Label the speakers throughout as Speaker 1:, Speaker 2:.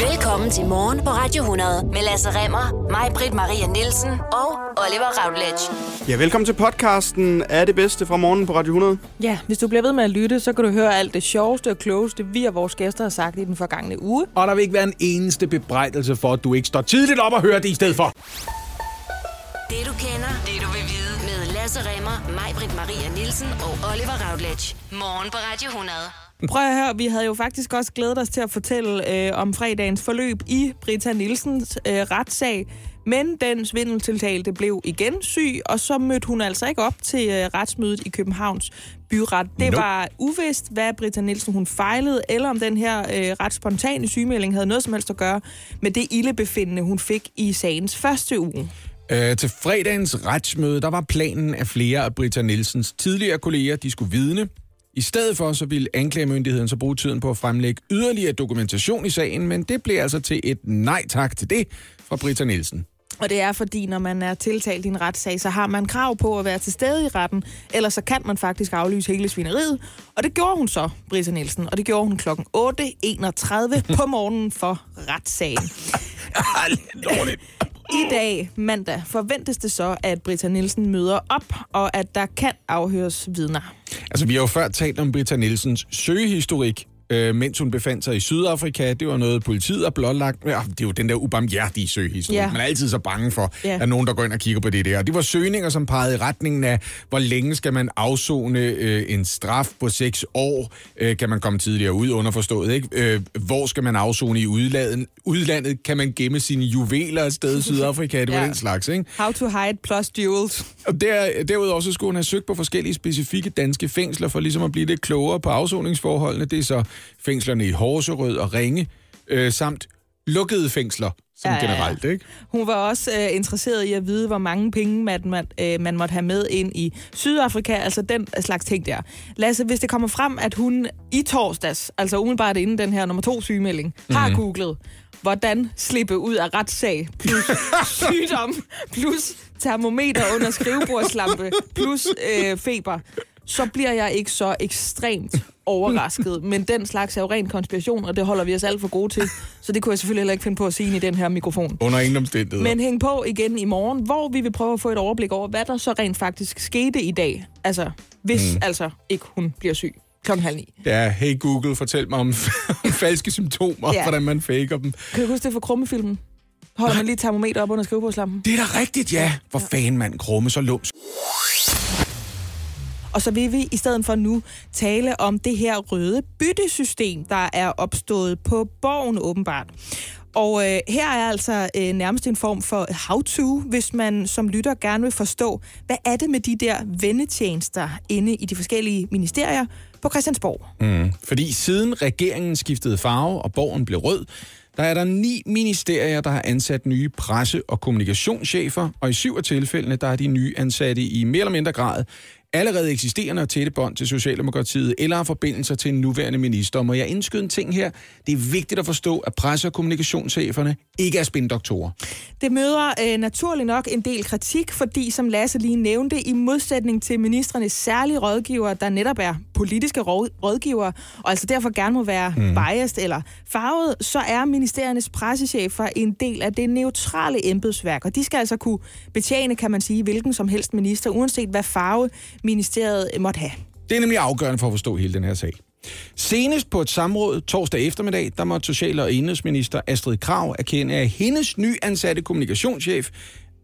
Speaker 1: Velkommen til Morgen på Radio 100 med Lasse Remmer, mig, Britt Maria Nielsen og Oliver Routledge.
Speaker 2: Ja, velkommen til podcasten Er det bedste fra morgen på Radio 100.
Speaker 3: Ja, hvis du bliver ved med at lytte, så kan du høre alt det sjoveste og klogeste, vi og vores gæster har sagt i den forgangne uge.
Speaker 4: Og der vil ikke være en eneste bebrejdelse for, at du ikke står tidligt op og hører det i stedet for.
Speaker 1: Det du kender, det du vil vide med Lasse Remmer, mig, Britt Maria Nielsen og Oliver Routledge. Morgen på Radio 100.
Speaker 3: Prøv at høre, vi havde jo faktisk også glædet os til at fortælle øh, om fredagens forløb i Britta Nielsens øh, retssag. Men den svindeltiltalte blev igen syg, og så mødte hun altså ikke op til øh, retsmødet i Københavns byret. Det
Speaker 4: Nope.
Speaker 3: var uvist, hvad Britta Nielsen hun fejlede, eller om den her øh, ret spontane sygemelding havde noget som helst at gøre med det ildebefindende, hun fik i sagens første uge.
Speaker 4: Øh, til fredagens retsmøde, der var planen, at flere af Britta Nielsens tidligere kolleger, de skulle vidne. I stedet for, så ville anklagemyndigheden så bruge tiden på at fremlægge yderligere dokumentation i sagen, men det blev altså til et nej tak til det fra Britta Nielsen.
Speaker 3: Og det er fordi, når man er tiltalt i en retssag, så har man krav på at være til stede i retten, ellers så kan man faktisk aflyse hele svineriet. Og det gjorde hun så, Britta Nielsen, og det gjorde hun klokken 8.31 på morgenen for retssagen. I dag, mandag, forventes det så, at Britta Nielsen møder op, og at der kan afhøres vidner.
Speaker 4: Altså, vi har jo før talt om Britta Nielsens søgehistorik, øh, mens hun befandt sig i Sydafrika. Det var noget, politiet har blotlagt. Ja, det er jo den der ubarmhjertige søgehistorik.
Speaker 3: Ja.
Speaker 4: Man er altid så bange for,
Speaker 3: Ja.
Speaker 4: at nogen, der går ind og kigger på det der. Det var søgninger, som pegede i retningen af, hvor længe skal man afzone øh, en straf på seks år? Øh, kan man komme tidligere ud, underforstået, ikke? Øh, hvor skal man afzone i udlandet? Udlandet kan man gemme sine juveler et sted i Sydafrika? Det var
Speaker 3: Ja.
Speaker 4: den slags, ikke?
Speaker 3: How to hide plus jewels.
Speaker 4: Og der, derudover så skulle hun have søgt på forskellige specifikke danske fængsler, for ligesom at blive lidt klogere på afsoningsforholdene. Det er så fængslerne i Horserød og Ringe, øh, samt lukkede fængsler, som
Speaker 3: Ja,
Speaker 4: generelt, ikke?
Speaker 3: Hun var også øh, interesseret i at vide, hvor mange penge man, man, øh, man måtte have med ind i Sydafrika, altså den slags ting der. Lasse, hvis det kommer frem, at hun i torsdags, altså umiddelbart inden den her nummer to sygemelding, mm-hmm. har googlet, hvordan slippe ud af retssag, plus sygdom, plus termometer under skrivebordslampe, plus øh, feber, så bliver jeg ikke så ekstremt overrasket. Men den slags er jo ren konspiration, og det holder vi os alt for gode til. Så det kunne jeg selvfølgelig heller ikke finde på at sige i den her mikrofon.
Speaker 4: Under ingen omstændigheder.
Speaker 3: Men hæng på igen i morgen, hvor vi vil prøve at få et overblik over, hvad der så rent faktisk skete i dag. Altså, hvis mm. altså ikke hun bliver syg klokken halv ni.
Speaker 4: Ja, hey Google, fortæl mig om, om falske symptomer,
Speaker 3: Ja.
Speaker 4: ja. hvordan man faker dem.
Speaker 3: Kan du huske det fra krummefilmen? Holder man lige termometer op under skrivebordslampen?
Speaker 4: Det er da rigtigt, ja. Hvor fanden mand krumme så lumsk.
Speaker 3: Og så vil vi i stedet for nu tale om det her røde byttesystem, der er opstået på borgen åbenbart. Og øh, her er altså øh, nærmest en form for how-to, hvis man som lytter gerne vil forstå, hvad er det med de der vendetjenester inde i de forskellige ministerier på Christiansborg.
Speaker 4: Mm. Fordi siden regeringen skiftede farve, og borgen blev rød, der er der ni ministerier, der har ansat nye presse- og kommunikationschefer, og i syv af tilfældene, der er de nye ansatte i mere eller mindre grad allerede eksisterende og tætte bånd til Socialdemokratiet, eller har forbindelser til en nuværende minister. Må jeg indskyde en ting her? Det er vigtigt at forstå, at presse- og kommunikationscheferne ikke er spindoktorer.
Speaker 3: Det møder øh, naturligt nok en del kritik, fordi som Lasse lige nævnte, i modsætning til ministernes særlige rådgivere, der netop er politiske råd, rådgivere, og altså derfor gerne må være mm. biased eller farvet, så er ministeriernes pressechefer en del af det neutrale embedsværk, og de skal altså kunne betjene, kan man sige, hvilken som helst minister, uanset hvad farve ministeriet måtte have.
Speaker 4: Det er nemlig afgørende for at forstå hele den her sag. Senest på et samråd torsdag eftermiddag, der måtte social- og indrigsminister Astrid Krav erkende, at hendes nyansatte kommunikationschef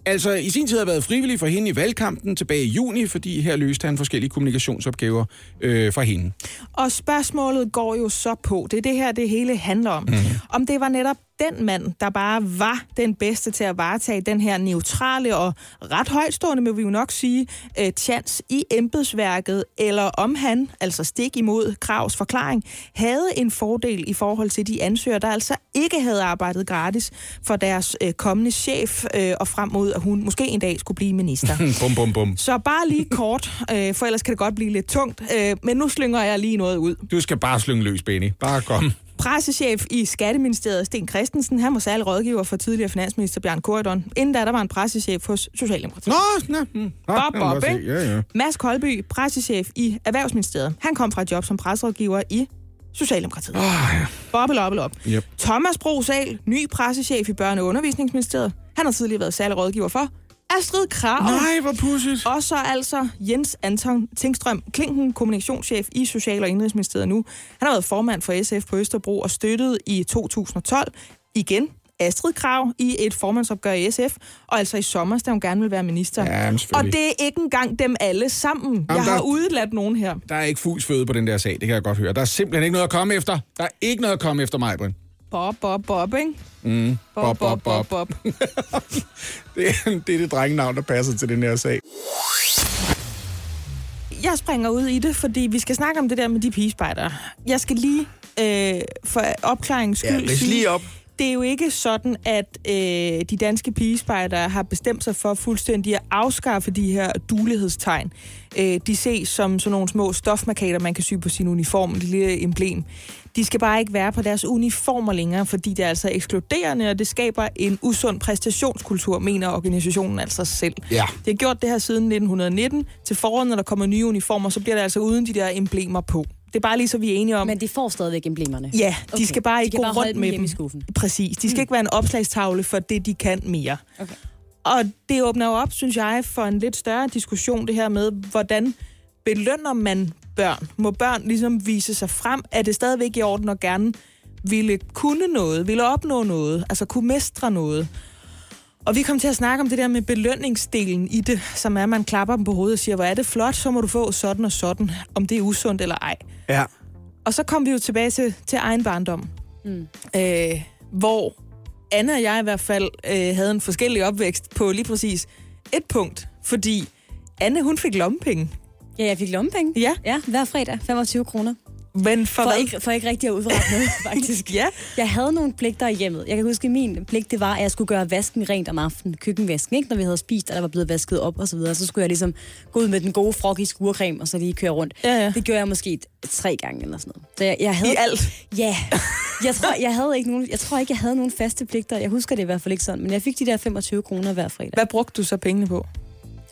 Speaker 4: altså i sin tid har været frivillig for hende i valgkampen tilbage i juni, fordi her løste han forskellige kommunikationsopgaver øh, for hende.
Speaker 3: Og spørgsmålet går jo så på, det er det her, det hele handler om. Mm. Om det var netop den mand, der bare var den bedste til at varetage den her neutrale og ret højtstående, må vi jo nok sige, øh, chance i embedsværket, eller om han, altså stik imod Kravs forklaring, havde en fordel i forhold til de ansøgere, der altså ikke havde arbejdet gratis for deres øh, kommende chef, øh, og frem mod, at hun måske en dag skulle blive minister.
Speaker 4: bum, bum, bum.
Speaker 3: Så bare lige kort, øh, for ellers kan det godt blive lidt tungt, øh, men nu slynger jeg lige noget ud.
Speaker 4: Du skal bare slynge løs, Benny. Bare kom.
Speaker 3: Pressechef i Skatteministeriet, Sten Christensen, han var særlig rådgiver for tidligere finansminister Bjørn Korydon. Inden da, der var en pressechef hos Socialdemokratiet.
Speaker 4: Nå, nå. Mm.
Speaker 3: Bob, Bob, ikke?
Speaker 4: Ja, ja.
Speaker 3: Mads Kolby, pressechef i Erhvervsministeriet. Han kom fra et job som presserådgiver i Socialdemokratiet.
Speaker 4: Oh, ja.
Speaker 3: Bobbel op, op.
Speaker 4: Yep.
Speaker 3: Thomas Brosal, ny pressechef i Børne- og Undervisningsministeriet. Han har tidligere været særlig rådgiver for. Astrid Krav.
Speaker 4: Nej, hvor pudsigt.
Speaker 3: Og så altså Jens Anton Tingstrøm Klinken, kommunikationschef i Social- og Indrigsministeriet nu. Han har været formand for SF på Østerbro og støttede i 2012 igen Astrid Krav i et formandsopgør i SF, og altså i sommer, da hun gerne vil være minister.
Speaker 4: Ja,
Speaker 3: og det er ikke engang dem alle sammen.
Speaker 4: Jamen,
Speaker 3: Jeg har
Speaker 4: der-
Speaker 3: udeladt nogen her.
Speaker 4: Der er ikke fugls føde på den der sag, det kan jeg godt høre. Der er simpelthen ikke noget at komme efter. Der er ikke noget at komme efter mig, Brind.
Speaker 3: Bob, Bob, Bob, ikke?
Speaker 4: Mm.
Speaker 3: Bob, Bob, Bob, Bob.
Speaker 4: Det, er, det er det drengenavn, der passer til den her sag.
Speaker 3: Jeg springer ud i det, fordi vi skal snakke om det der med de pigespejder. Jeg skal lige øh, for opklaringens skyld
Speaker 2: Ja, lige op.
Speaker 3: det er jo ikke sådan, at øh, de danske pigespejdere har bestemt sig for fuldstændig at afskaffe de her dulighedstegn. Øh, de ses som sådan nogle små stofmarkader, man kan sy på sin uniform, et lille emblem. De skal bare ikke være på deres uniformer længere, fordi det er altså ekskluderende, og det skaber en usund præstationskultur, mener organisationen altså selv.
Speaker 4: Ja.
Speaker 3: Det har gjort det her siden 1919. Til foråret, når der kommer nye uniformer, så bliver det altså uden de der emblemer på. Det er bare lige så, vi er enige om.
Speaker 5: Men de får stadigvæk emblemerne.
Speaker 3: Ja, de
Speaker 5: Okay.
Speaker 3: skal bare
Speaker 5: De
Speaker 3: ikke
Speaker 5: kan
Speaker 3: gå
Speaker 5: bare
Speaker 3: rundt med dem.
Speaker 5: i skuffen.
Speaker 3: Præcis. De skal ikke være en opslagstavle for det, de kan mere.
Speaker 5: Okay.
Speaker 3: Og det åbner jo op, synes jeg, for en lidt større diskussion, det her med, hvordan belønner man børn? Må børn ligesom vise sig frem? Er det stadigvæk i orden at gerne ville kunne noget, ville opnå noget, altså kunne mestre noget? Og vi kom til at snakke om det der med belønningsdelen i det, som er, at man klapper dem på hovedet og siger, hvor er det flot, så må du få sådan og sådan, om det er usundt eller ej.
Speaker 2: Ja.
Speaker 3: Og så kom vi jo tilbage til, til egen barndom,
Speaker 5: Mm.
Speaker 3: øh, hvor Anne og jeg i hvert fald øh, havde en forskellig opvækst på lige præcis et punkt. Fordi Anne, hun fik lommepenge.
Speaker 5: Ja, jeg fik lommepenge.
Speaker 3: Ja.
Speaker 5: Ja, hver fredag. 25 kroner.
Speaker 3: Men for,
Speaker 5: For,
Speaker 3: hvad?
Speaker 5: ikke, for ikke rigtig at udrette noget, faktisk.
Speaker 3: Ja.
Speaker 5: Jeg havde nogle pligter i hjemmet. Jeg kan huske, at min pligt det var, at jeg skulle gøre vasken rent om aftenen. Køkkenvasken, ikke? Når vi havde spist, og der var blevet vasket op og så videre. Så skulle jeg ligesom gå ud med den gode frog i skurecreme, og så lige køre rundt.
Speaker 3: Ja, ja.
Speaker 5: Det gjorde jeg måske tre gange eller sådan noget. Så jeg, jeg havde,
Speaker 3: I alt.
Speaker 5: Ja. Jeg tror, jeg havde ikke nogen, jeg tror ikke, jeg havde nogen faste pligter. Jeg husker det i hvert fald ikke sådan. Men jeg fik de der 25 kroner hver fredag.
Speaker 3: Hvad brugte du så pengene på?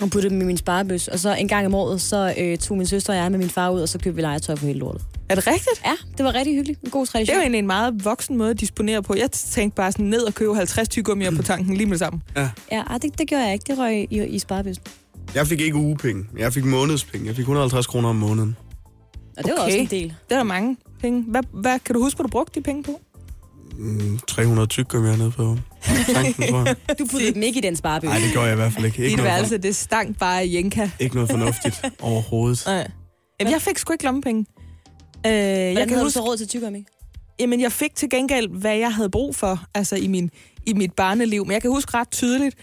Speaker 5: Og puttede dem i min sparebøs. Og så en gang om året, så øh, tog min søster og jeg med min far ud, og så købte vi legetøj på hele lortet.
Speaker 3: Er det rigtigt?
Speaker 5: Ja, det var rigtig hyggeligt. En god
Speaker 3: Det er
Speaker 5: tradition.
Speaker 3: jo egentlig en meget voksen måde at disponere på. Jeg tænkte bare sådan ned og købe 50 tyggegummier på tanken lige med det samme.
Speaker 5: Ja, ah, det, det gjorde jeg ikke. Det røg i, i sparebøssen.
Speaker 2: Jeg fik ikke ugepenge. Jeg fik månedspenge. Jeg fik 150 kroner om måneden.
Speaker 5: Og det var
Speaker 3: Okay.
Speaker 5: også en del.
Speaker 3: Det er der mange penge. Hvad, hvad kan du huske, hvad du brugte de penge på?
Speaker 2: Mm, 300 tyggegummier nede på tanken, tror jeg.
Speaker 5: Du puttede dem ikke i den sparebøs.
Speaker 2: Nej, det gjorde jeg i hvert fald ikke. Ikke
Speaker 3: Dit
Speaker 2: noget,
Speaker 3: værelse, det stank bare jenka.
Speaker 2: ikke noget fornuftigt overhovedet.
Speaker 3: Nej. Jamen, jeg fik sgu ikke lommepenge. Øh,
Speaker 5: Hvordan
Speaker 3: jeg kan
Speaker 5: havde du
Speaker 3: huske,
Speaker 5: så råd til tyggegummi?
Speaker 3: jamen, jeg fik til gengæld, hvad jeg havde brug for, altså i, min, i mit barneliv. Men jeg kan huske ret tydeligt,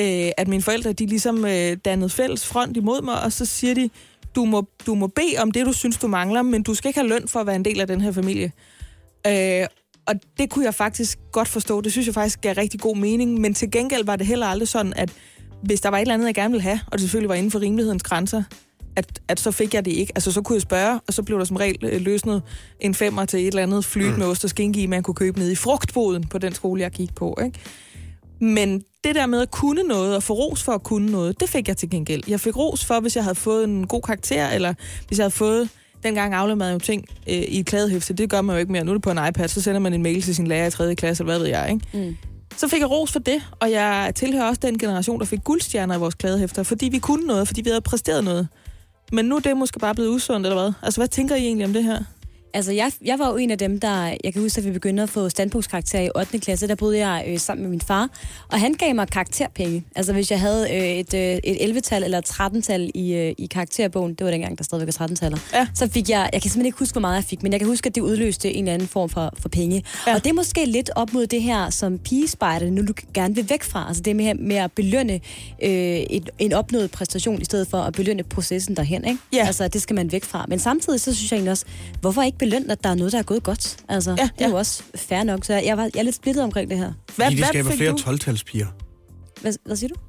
Speaker 3: øh, at mine forældre, de ligesom øh, dannede fælles front imod mig, og så siger de, du må, du må bede om det, du synes, du mangler, men du skal ikke have løn for at være en del af den her familie. Øh, og det kunne jeg faktisk godt forstå. Det synes jeg faktisk gav rigtig god mening. Men til gengæld var det heller aldrig sådan, at hvis der var et eller andet, jeg gerne ville have, og det selvfølgelig var inden for rimelighedens grænser, at, at så fik jeg det ikke. Altså, så kunne jeg spørge, og så blev der som regel øh, løsnet en femmer til et eller andet flyt med ost og skinke i, man kunne købe ned i frugtboden på den skole, jeg gik på. Ikke? Men det der med at kunne noget, og få ros for at kunne noget, det fik jeg til gengæld. Jeg fik ros for, hvis jeg havde fået en god karakter, eller hvis jeg havde fået... Dengang afleverede jeg jo ting øh, i et kladehæfte. Det gør man jo ikke mere. Nu er det på en iPad, så sender man en mail til sin lærer i 3. klasse, eller hvad ved jeg, ikke?
Speaker 5: Mm.
Speaker 3: Så fik jeg ros for det, og jeg tilhører også den generation, der fik guldstjerner i vores kladehæfter, fordi vi kunne noget, fordi vi havde præsteret noget. Men nu er det måske bare blevet usundt, eller hvad? Altså, hvad tænker I egentlig om det her?
Speaker 5: Altså, jeg, jeg var jo en af dem, der... Jeg kan huske, at vi begyndte at få standpunktskarakter i 8. klasse. Der boede jeg øh, sammen med min far, og han gav mig karakterpenge. Altså, hvis jeg havde øh, et, øh, et 11-tal eller et 13-tal i, øh, i karakterbogen, det var dengang, der stadigvæk var 13-taller,
Speaker 3: Ja.
Speaker 5: så fik jeg... Jeg kan simpelthen ikke huske, hvor meget jeg fik, men jeg kan huske, at det udløste en eller anden form for, for penge.
Speaker 3: Ja.
Speaker 5: Og det er måske lidt op mod det her, som pigespejder nu du gerne vil væk fra. Altså, det med, med at belønne øh, et, en opnået præstation, i stedet for at belønne processen derhen, ikke?
Speaker 3: Ja.
Speaker 5: Altså, det skal man væk fra. Men samtidig, så synes jeg egentlig også, hvorfor ikke belønne, at der er noget, der er gået godt? Altså,
Speaker 3: Ja,
Speaker 5: ja, det er
Speaker 3: ja.
Speaker 5: jo også fair nok. Så jeg, var, jeg er lidt splittet omkring det her.
Speaker 3: Hvad,
Speaker 2: Fordi det
Speaker 3: hvad
Speaker 2: skaber flere
Speaker 3: du?
Speaker 2: 12-talspiger.
Speaker 5: Hvad, hvad siger du?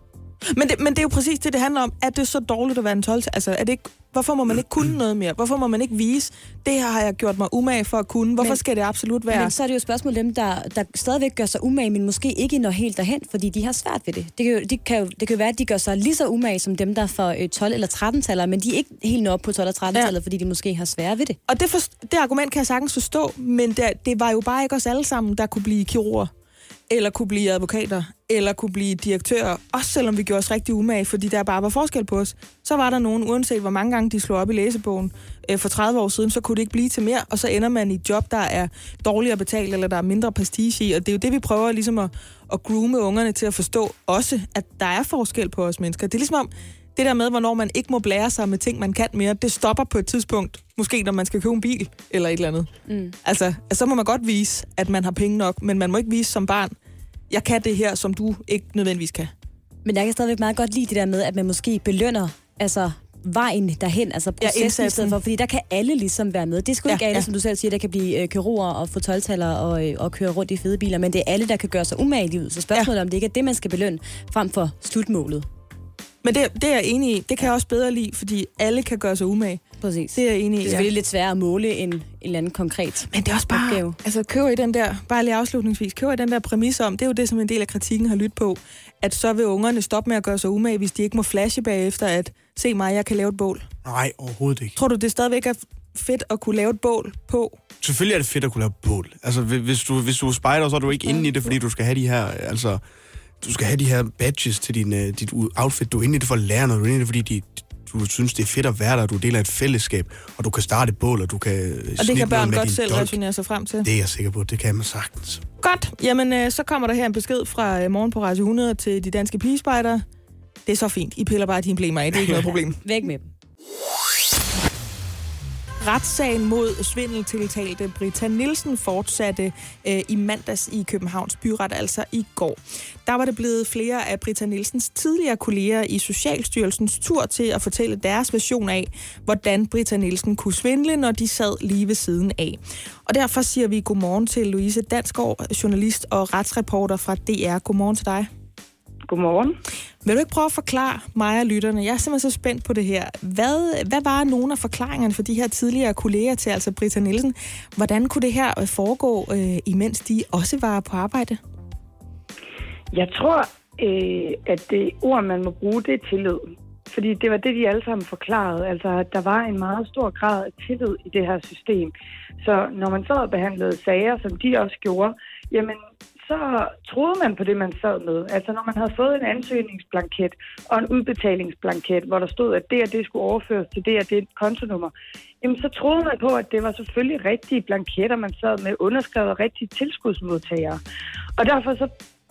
Speaker 3: Men det, men det er jo præcis det, det handler om. Er det så dårligt at være en 12 Altså, er det ikke, hvorfor må man ikke kunne noget mere? Hvorfor må man ikke vise, det her har jeg gjort mig umage for at kunne? Hvorfor
Speaker 5: Men-
Speaker 3: skal det absolut være?
Speaker 5: Men så er det jo et spørgsmål dem, der, der stadigvæk gør sig umage, men måske ikke når helt derhen, fordi de har svært ved det. Det kan jo, de kan jo, det kan jo være, at de gør sig lige så umage som dem, der får øh, 12 eller 13 taller, men de er ikke helt nået op på 12 eller 13 tallet, ja. fordi de måske har svært ved det.
Speaker 3: Og det, for, det argument kan jeg sagtens forstå, men det, det var jo bare ikke os alle sammen, der kunne blive kirurger, eller kunne blive advokater, eller kunne blive direktører, også selvom vi gjorde os rigtig umage, fordi der bare var forskel på os. Så var der nogen, uanset hvor mange gange de slog op i læsebogen øh, for 30 år siden, så kunne det ikke blive til mere, og så ender man i et job, der er dårligere betalt, eller der er mindre prestige i, og det er jo det, vi prøver ligesom at, at groome ungerne til at forstå også, at der er forskel på os mennesker. Det er ligesom om, det der med, hvornår man ikke må blære sig med ting, man kan mere, det stopper på et tidspunkt. Måske når man skal købe en bil eller et eller andet. Mm. Altså, så må man godt vise, at man har penge nok, men man må ikke vise som barn, jeg kan det her, som du ikke nødvendigvis kan.
Speaker 5: Men jeg kan stadigvæk meget godt lide det der med, at man måske belønner altså, vejen derhen, altså processen ja, i stedet for, fordi der kan alle ligesom være med. Det er sgu
Speaker 3: Ja,
Speaker 5: ikke alle,
Speaker 3: ja.
Speaker 5: som du selv siger, der kan blive øh, kirurger og få 12 og, øh, og køre rundt i fede biler, men det er alle, der kan gøre sig umage i livet. Så spørgsmålet ja. om det ikke er det, man skal belønne, frem for slutmålet.
Speaker 3: Men det, det er jeg enig i. Det kan jeg også bedre lide, fordi alle kan gøre sig umage.
Speaker 5: Præcis.
Speaker 3: Det er jeg enig i.
Speaker 5: Det er
Speaker 3: ja.
Speaker 5: selvfølgelig lidt sværere at måle end en eller anden konkret.
Speaker 3: Men det er også bare,
Speaker 5: opgave.
Speaker 3: altså køber I den der, bare lige afslutningsvis, køber I den der præmis om, det er jo det, som en del af kritikken har lyttet på, at så vil ungerne stoppe med at gøre sig umage, hvis de ikke må flashe bagefter, at se mig, jeg kan lave et bål.
Speaker 2: Nej, overhovedet ikke.
Speaker 3: Tror du, det stadigvæk er fedt at kunne lave et bål på?
Speaker 2: Selvfølgelig er det fedt at kunne lave bål. Altså, hvi- hvis du, hvis du er spejder, så er du ikke inde i det, fordi du skal have de her, altså, du skal have de her badges til din, uh, dit outfit. Du er inde i det for at lære noget. Du er inde i det, fordi de, du synes, det er fedt at være der. Du deler et fællesskab, og du kan starte et bål, og du kan
Speaker 3: Og det kan børn godt selv
Speaker 2: dolk.
Speaker 3: resonere sig frem til.
Speaker 2: Det er jeg sikker på. Det kan man sagtens.
Speaker 3: Godt. Jamen, øh, så kommer der her en besked fra øh, Morgen på Radio 100 til de danske pigespejdere. Det er så fint. I piller bare dine blemmer af. Det er ikke noget problem.
Speaker 5: Væk med dem.
Speaker 3: Retssagen mod svindeltiltalte Brita Nielsen fortsatte øh, i mandags i Københavns Byret, altså i går. Der var det blevet flere af Brita Nielsens tidligere kolleger i Socialstyrelsens tur til at fortælle deres version af, hvordan Brita Nielsen kunne svindle, når de sad lige ved siden af. Og derfor siger vi godmorgen til Louise Dansgaard, journalist og retsreporter fra DR. Godmorgen til dig.
Speaker 6: Godmorgen.
Speaker 3: Vil du ikke prøve at forklare mig og lytterne? Jeg er simpelthen så spændt på det her. Hvad, hvad var nogle af forklaringerne for de her tidligere kolleger til, altså Britta Nielsen? Hvordan kunne det her øh, foregå, øh, imens de også var på arbejde?
Speaker 6: Jeg tror, øh, at det ord, man må bruge, det er tillid. Fordi det var det, de alle sammen forklarede. Altså, der var en meget stor grad af tillid i det her system. Så når man og behandlede sager, som de også gjorde, jamen, så troede man på det, man sad med. Altså, når man havde fået en ansøgningsblanket og en udbetalingsblanket, hvor der stod, at det og det skulle overføres til det og det kontonummer, jamen, så troede man på, at det var selvfølgelig rigtige blanketter, man sad med, underskrevet rigtige tilskudsmodtagere. Og derfor så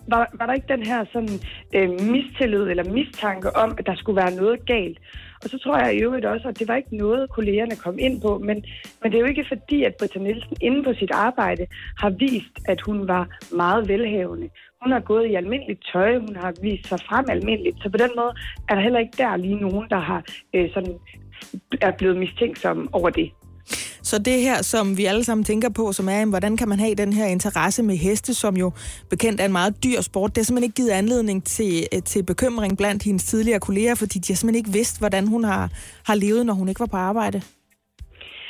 Speaker 6: var, var der ikke den her sådan, øh, mistillid eller mistanke om, at der skulle være noget galt. Og så tror jeg i øvrigt også, at det var ikke noget, kollegerne kom ind på, men, men det er jo ikke fordi, at Britta Nielsen inde på sit arbejde har vist, at hun var meget velhavende. Hun har gået i almindeligt tøj, hun har vist sig frem almindeligt, så på den måde er der heller ikke der lige nogen, der har øh, sådan, er blevet mistænksom over det.
Speaker 3: Så det her, som vi alle sammen tænker på, som er, hvordan kan man have den her interesse med heste, som jo bekendt er en meget dyr sport, det har simpelthen ikke givet anledning til, øh, til bekymring blandt hendes tidligere kolleger, fordi de har simpelthen ikke vidst, hvordan hun har, har levet, når hun ikke var på arbejde.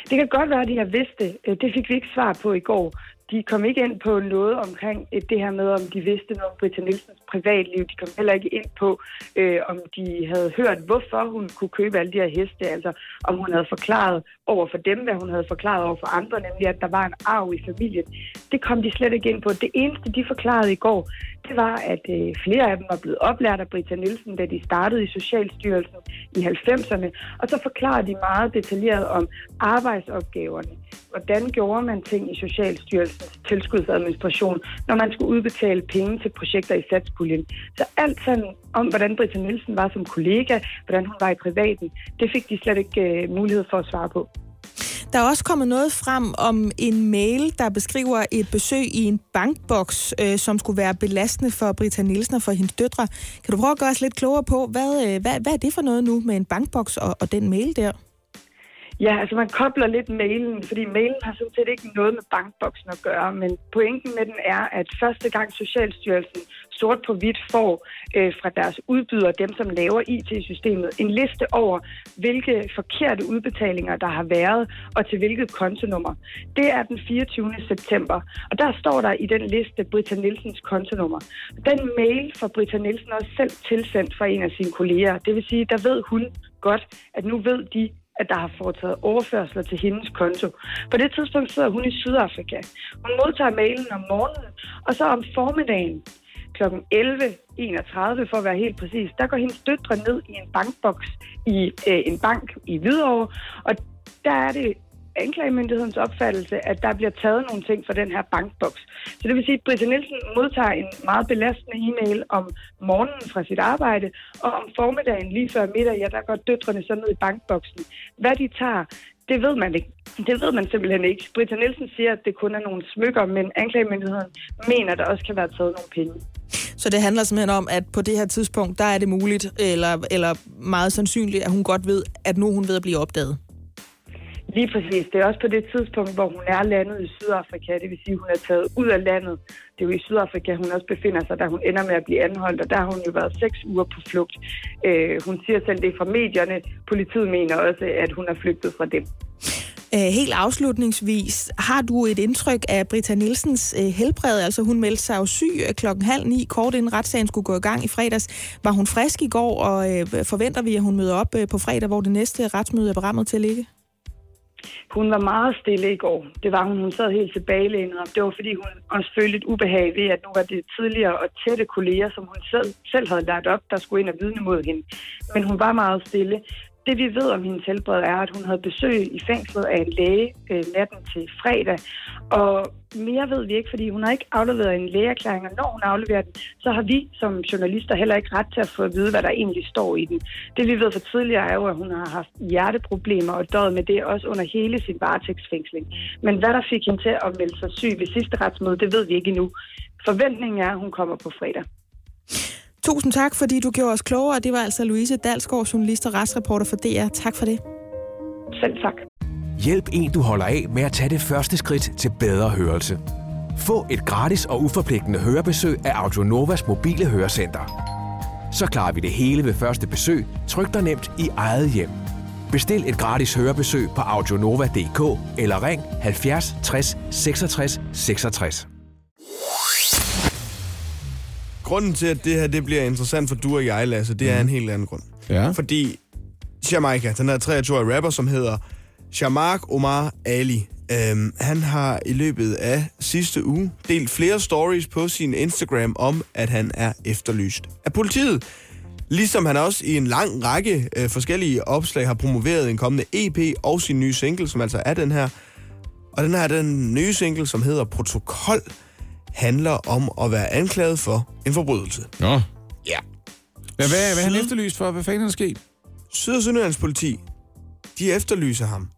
Speaker 6: Det kan godt være, at de har vidst det. Øh, det fik vi ikke svar på i går. De kom ikke ind på noget omkring øh, det her med, om de vidste noget om Britta Nielsens privatliv. De kom heller ikke ind på, øh, om de havde hørt, hvorfor hun kunne købe alle de her heste. Altså, om hun havde forklaret over for dem, hvad hun havde forklaret over for andre, nemlig at der var en arv i familien. Det kom de slet ikke ind på. Det eneste, de forklarede i går, det var, at øh, flere af dem var blevet oplært af Britta Nielsen, da de startede i Socialstyrelsen i 90'erne. Og så forklarer de meget detaljeret om arbejdsopgaverne. Hvordan gjorde man ting i Socialstyrelsens tilskudsadministration, når man skulle udbetale penge til projekter i satspuljen. Så alt sådan om, hvordan Britta Nielsen var som kollega, hvordan hun var i privaten, det fik de slet ikke øh, mulighed for at svare på.
Speaker 3: Der er også kommet noget frem om en mail, der beskriver et besøg i en bankboks, øh, som skulle være belastende for Britta Nielsen og for hendes døtre. Kan du prøve at gøre os lidt klogere på, hvad, øh, hvad, hvad er det for noget nu med en bankboks og, og den mail der?
Speaker 6: Ja, altså man kobler lidt mailen, fordi mailen har sådan set ikke noget med bankboksen at gøre, men pointen med den er, at første gang Socialstyrelsen sort på hvidt får øh, fra deres udbydere, dem som laver IT-systemet, en liste over, hvilke forkerte udbetalinger, der har været, og til hvilket kontonummer. Det er den 24. september, og der står der i den liste Britta Nielsens kontonummer. Den mail får Britta Nielsen også selv tilsendt fra en af sine kolleger. Det vil sige, der ved hun godt, at nu ved de, at der har foretaget overførsler til hendes konto. På det tidspunkt sidder hun i Sydafrika. Hun modtager mailen om morgenen, og så om formiddagen kl. 11.31 for at være helt præcis, der går hendes døtre ned i en bankboks i øh, en bank i Hvidovre, og der er det anklagemyndighedens opfattelse, at der bliver taget nogle ting fra den her bankboks. Så det vil sige, at Britta Nielsen modtager en meget belastende e-mail om morgenen fra sit arbejde, og om formiddagen lige før middag, ja, der går døtrene så ned i bankboksen. Hvad de tager, det ved man ikke. Det ved man simpelthen ikke. Britta Nielsen siger, at det kun er nogle smykker, men anklagemyndigheden mener, at der også kan være taget nogle penge.
Speaker 3: Så det handler simpelthen om, at på det her tidspunkt, der er det muligt, eller, eller meget sandsynligt, at hun godt ved, at nu hun ved at blive opdaget.
Speaker 6: Lige præcis. Det er også på det tidspunkt, hvor hun er landet i Sydafrika. Det vil sige, at hun er taget ud af landet. Det er jo i Sydafrika, hun også befinder sig, da hun ender med at blive anholdt. Og der har hun jo været seks uger på flugt. Øh, hun siger selv det fra medierne. Politiet mener også, at hun er flygtet fra dem.
Speaker 3: Øh, helt afslutningsvis, har du et indtryk af Britta Nielsens øh, helbred? Altså hun meldte sig jo syg øh, klokken halv ni, kort inden retssagen skulle gå i gang i fredags. Var hun frisk i går, og forventer vi, at hun møder op på fredag, hvor det næste retsmøde er berammet til at ligge?
Speaker 6: Hun var meget stille i går. Det var hun. Hun sad helt tilbagelænet. Det var, fordi hun også følte et ubehag ved, at nu var det tidligere og tætte kolleger, som hun selv, selv havde lagt op, der skulle ind og vidne mod hende. Men hun var meget stille. Det vi ved om hendes helbred er, at hun havde besøg i fængslet af en læge øh, natten til fredag. Og mere ved vi ikke, fordi hun har ikke afleveret en lægeerklæring, og når hun afleverer den, så har vi som journalister heller ikke ret til at få at vide, hvad der egentlig står i den. Det vi ved for tidligere er jo, at hun har haft hjerteproblemer og døjet med det også under hele sin varetægtsfængsling. Men hvad der fik hende til at melde sig syg ved sidste retsmøde, det ved vi ikke endnu. Forventningen er, at hun kommer på fredag.
Speaker 3: Tusind tak, fordi du gjorde os klogere. Det var altså Louise Dalsgaard, journalist og retsreporter for DR. Tak for det.
Speaker 6: Selv tak.
Speaker 7: Hjælp en, du holder af med at tage det første skridt til bedre hørelse. Få et gratis og uforpligtende hørebesøg af Audionovas mobile hørecenter. Så klarer vi det hele ved første besøg, tryk dig nemt i eget hjem. Bestil et gratis hørebesøg på audionova.dk eller ring 70 60 66 66
Speaker 2: grunden til, at det her det bliver interessant for du og jeg, Lasse, det er mm. en helt anden grund.
Speaker 4: Ja.
Speaker 2: Fordi Jamaica, den her 23-årige rapper, som hedder Shamark Omar Ali, øhm, han har i løbet af sidste uge delt flere stories på sin Instagram om, at han er efterlyst af politiet. Ligesom han også i en lang række øh, forskellige opslag har promoveret en kommende EP og sin nye single, som altså er den her. Og den her er den nye single, som hedder Protokol, handler om at være anklaget for en forbrydelse.
Speaker 4: Nå.
Speaker 2: Ja.
Speaker 4: Men hvad, hvad er han efterlyst for? Hvad fanden er der sket?
Speaker 2: Syd- og Sønderlands politi, de efterlyser ham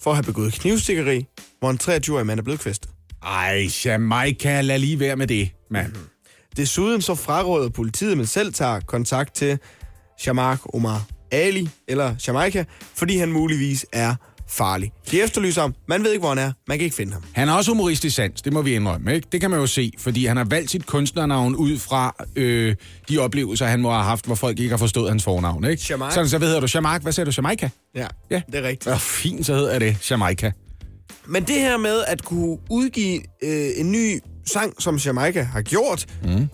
Speaker 2: for at have begået knivstikkeri, hvor en 23-årig mand er blevet kvæstet.
Speaker 4: Ej, Jamaica, lad lige være med det, mand.
Speaker 2: Mm. Desuden så fraråder politiet, men selv tager kontakt til Shamark Omar Ali, eller Jamaica, fordi han muligvis er farlig. De efterlyser ham. Man ved ikke, hvor han er. Man kan ikke finde ham.
Speaker 4: Han er også humoristisk sans, det må vi indrømme. Ikke? Det kan man jo se, fordi han har valgt sit kunstnernavn ud fra øh, de oplevelser, han må have haft, hvor folk ikke har forstået hans fornavn. Ikke?
Speaker 2: Shamark.
Speaker 4: Sådan, så hvad hedder du? Shamark? Hvad sagde du? Jamaica?
Speaker 2: Ja,
Speaker 4: Ja.
Speaker 2: det er rigtigt.
Speaker 4: Ja, fint, så hedder det Jamaica.
Speaker 2: Men det her med at kunne udgive øh, en ny sang, som Jamaica har gjort, mm.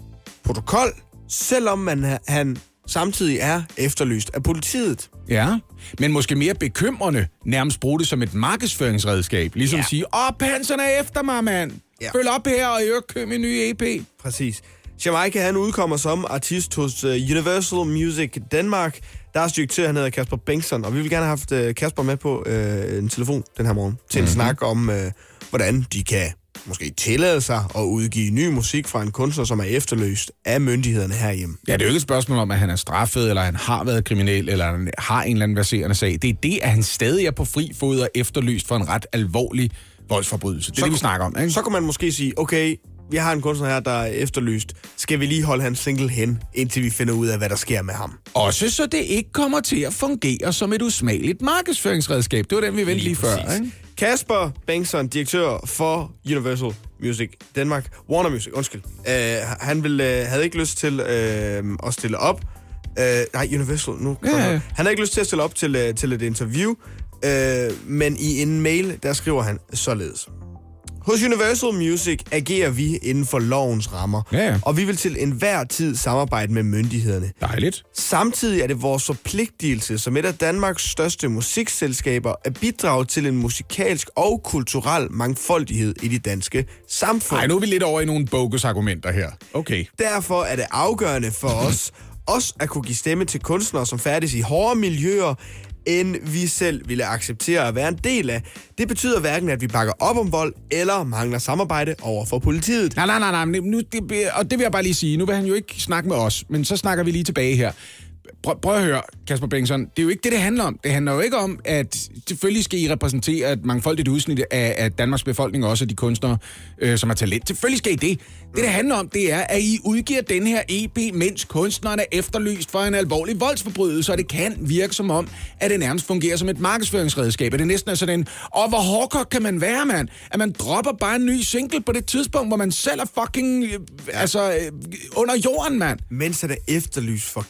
Speaker 2: protokol, selvom man, han samtidig er efterlyst af politiet.
Speaker 4: Ja, men måske mere bekymrende nærmest bruge det som et markedsføringsredskab. Ligesom
Speaker 2: Ja.
Speaker 4: ja. sige, åh, panserne er efter mig, mand.
Speaker 2: Ja.
Speaker 4: Følg op her, og øvrigt køb min nye EP.
Speaker 2: Præcis. Jamaica, han udkommer som artist hos uh, Universal Music Danmark. Deres direktør, han hedder Kasper Bengtsson, og vi vil gerne have haft uh, Kasper med på uh, en telefon den her morgen til en mm-hmm. snak om, uh, hvordan de kan måske tillade sig at udgive ny musik fra en kunstner, som er efterløst af myndighederne herhjemme.
Speaker 4: Ja, det er jo ikke et spørgsmål om, at han er straffet, eller han har været kriminel, eller han har en eller anden verserende sag. Det er det, at han stadig er på fri fod og efterlyst for en ret alvorlig voldsforbrydelse. Det er det, vi snakker om, ikke?
Speaker 2: Så kan man måske sige, okay, vi har en kunstner her, der er efterlyst. Skal vi lige holde hans single hen, indtil vi finder ud af, hvad der sker med ham?
Speaker 4: Også så det ikke kommer til at fungere som et usmageligt markedsføringsredskab. Det var den, vi vendte lige, lige før. Ikke?
Speaker 2: Kasper Bengtsson, direktør for Universal Music Danmark, Warner Music, undskyld. Uh, han ville, uh, havde ikke lyst til uh, at stille op. Uh, nej, Universal, nu.
Speaker 4: Ja, ja.
Speaker 2: Han havde ikke lyst til at stille op til, uh, til et interview, uh, men i en mail, der skriver han således. Hos Universal Music agerer vi inden for lovens rammer,
Speaker 4: Ja, ja.
Speaker 2: og vi vil til enhver tid samarbejde med myndighederne.
Speaker 4: Dejligt.
Speaker 2: Samtidig er det vores forpligtelse som et af Danmarks største musikselskaber at bidrage til en musikalsk og kulturel mangfoldighed i det danske samfund.
Speaker 4: Nej, nu er vi lidt over i nogle bogus argumenter her. Okay.
Speaker 2: Derfor er det afgørende for os også at kunne give stemme til kunstnere, som færdes i hårde miljøer, end vi selv ville acceptere at være en del af. Det betyder hverken, at vi bakker op om vold eller mangler samarbejde over for politiet.
Speaker 4: Nej, nej, nej, nej. Nu, det, og det vil jeg bare lige sige. Nu vil han jo ikke snakke med os, men så snakker vi lige tilbage her. Prøv, prøv at høre, Kasper Bengtsson. Det er jo ikke det, det handler om. Det handler jo ikke om, at selvfølgelig skal I repræsentere et mangfoldigt udsnit af, af Danmarks befolkning, også af de kunstnere, øh, som har talent. Selvfølgelig skal I det. Det, det handler om, det er, at I udgiver den her EP, mens kunstneren er efterlyst for en alvorlig voldsforbrydelse, og det kan virke som om, at det nærmest fungerer som et markedsføringsredskab. At det næsten er sådan en, og hvor hårdkok kan man være, mand? At man dropper bare en ny single på det tidspunkt, hvor man selv er fucking, øh, altså, øh, under jorden, mand.
Speaker 2: Mens er der efterlyst for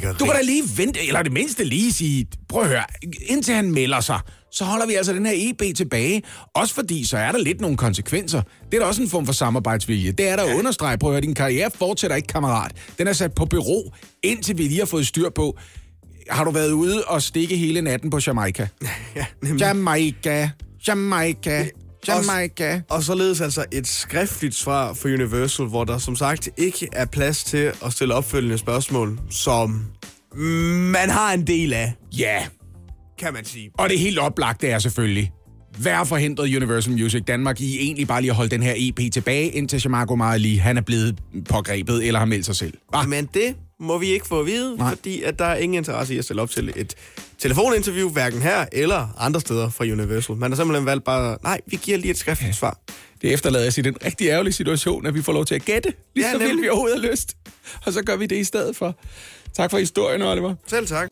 Speaker 2: knivstikkeri.
Speaker 4: Du kan da lige vente, eller det mindste lige sige, prøv at høre, indtil han melder sig, så holder vi altså den her EB tilbage. Også fordi, så er der lidt nogle konsekvenser. Det er da også en form for samarbejdsvilje. Det er der at understrege. Prøv at høre, din karriere fortsætter ikke, kammerat. Den er sat på bureau, indtil vi lige har fået styr på. Har du været ude og stikke hele natten på Jamaica?
Speaker 2: Ja, nemlig.
Speaker 4: Jamaica, Jamaica, Jamaica.
Speaker 2: Og således altså et skriftligt svar for Universal, hvor der som sagt ikke er plads til at stille opfølgende spørgsmål, som man har en del af,
Speaker 4: Ja,
Speaker 2: kan man sige.
Speaker 4: Og det helt oplagte er selvfølgelig, hvad forhindret Universal Music Danmark i egentlig bare lige at holde den her EP tilbage, indtil Shamarko Marley, han er blevet pågrebet eller har meldt sig selv. Ah,
Speaker 2: Men det må vi ikke få at vide,
Speaker 4: Nej.
Speaker 2: Fordi at der er ingen interesse i at stille op til et telefoninterview, hverken her eller andre steder fra Universal. Man har simpelthen valgt bare, nej, vi giver lige et skriftligt svar.
Speaker 4: det efterlader os i den rigtig ærgerlige situation, at vi får lov til at gætte, lige
Speaker 2: Ja,
Speaker 4: så vildt
Speaker 2: nemlig.
Speaker 4: vi overhovedet har lyst. Og så gør vi det i stedet for. Tak for historien, Oliver.
Speaker 2: Selv tak.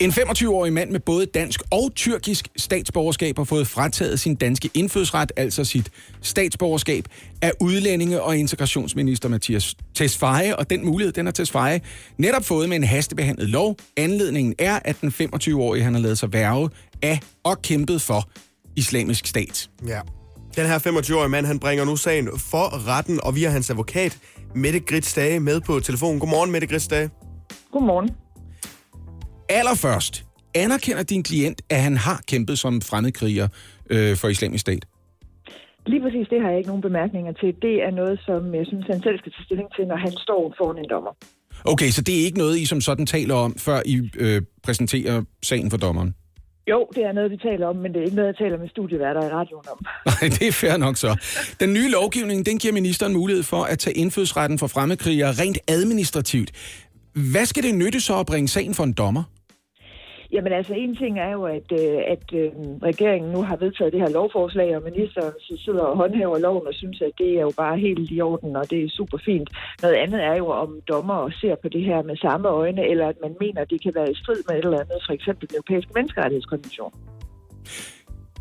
Speaker 4: En 25-årig mand med både dansk og tyrkisk statsborgerskab har fået frataget sin danske indfødsret, altså sit statsborgerskab, af udlændinge- og integrationsminister Mathias Tesfaye, og den mulighed, den har Tesfaye netop fået med en hastebehandlet lov. Anledningen er, at den 25-årige, han har lavet sig værve af og kæmpet for islamisk stat.
Speaker 2: Ja. Den her 25-årige mand, han bringer nu sagen for retten, og vi har hans advokat, Mette Grits Dage, med på telefonen. Godmorgen, Mette Grits Dage.
Speaker 8: Godmorgen.
Speaker 4: Allerførst, anerkender din klient, at han har kæmpet som fremmedkriger øh, for islamisk stat?
Speaker 8: Lige præcis det har jeg ikke nogen bemærkninger til. Det er noget, som jeg synes, han selv skal tage stilling til, når han står foran en dommer.
Speaker 4: Okay, så det er ikke noget, I som sådan taler om, før I øh, præsenterer sagen for dommeren?
Speaker 8: Jo, det er noget, vi taler om, men det er ikke noget, jeg taler med studieværter i radioen om.
Speaker 4: Nej, det er fair nok så. Den nye lovgivning, den giver ministeren mulighed for at tage indfødsretten for fremmedkrigere rent administrativt. Hvad skal det nytte så at bringe sagen for en dommer?
Speaker 8: Jamen altså, en ting er jo, at, øh, at øh, regeringen nu har vedtaget det her lovforslag, og ministeren så sidder og håndhæver loven og synes, at det er jo bare helt i orden, og det er super fint. Noget andet er jo, om dommer ser på det her med samme øjne, eller at man mener, at det kan være i strid med et eller andet, for eksempel den europæiske menneskerettighedskonvention.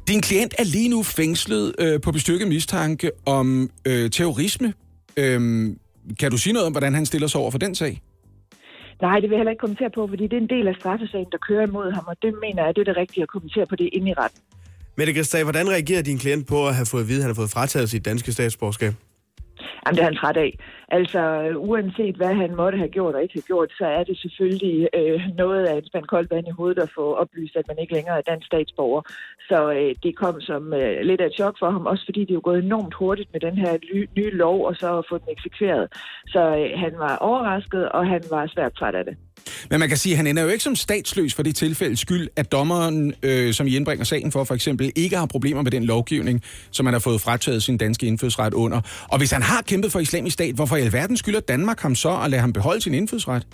Speaker 4: Din klient er lige nu fængslet øh, på bestyrket mistanke om øh, terrorisme. Øhm, kan du sige noget om, hvordan han stiller sig over for den sag?
Speaker 8: Nej, det vil jeg heller ikke kommentere på, fordi det er en del af straffesagen, der kører imod ham, og det mener jeg, det er det rigtige at kommentere på det inde i retten.
Speaker 2: Mette Dage, hvordan reagerer din klient på at have fået at vide, at han har fået frataget sit danske statsborgerskab?
Speaker 8: Jamen, det er han træt af. Altså, uanset hvad han måtte have gjort og ikke have gjort, så er det selvfølgelig øh, noget af en spand koldt vand i hovedet at få oplyst, at man ikke længere er dansk statsborger. Så øh, det kom som øh, lidt af et chok for ham, også fordi det er jo gået enormt hurtigt med den her ly- nye lov, og så at få den eksekveret. Så øh, han var overrasket, og han var svært træt af det.
Speaker 4: Men man kan sige, at han ender jo ikke som statsløs for det tilfælde skyld, at dommeren, øh, som I indbringer sagen for, for eksempel, ikke har problemer med den lovgivning, som han har fået frataget sin danske indfødsret under. Og hvis han har kæmpet for islamisk stat, hvorfor i alverden skylder Danmark ham så at lade ham beholde sin indfødsret?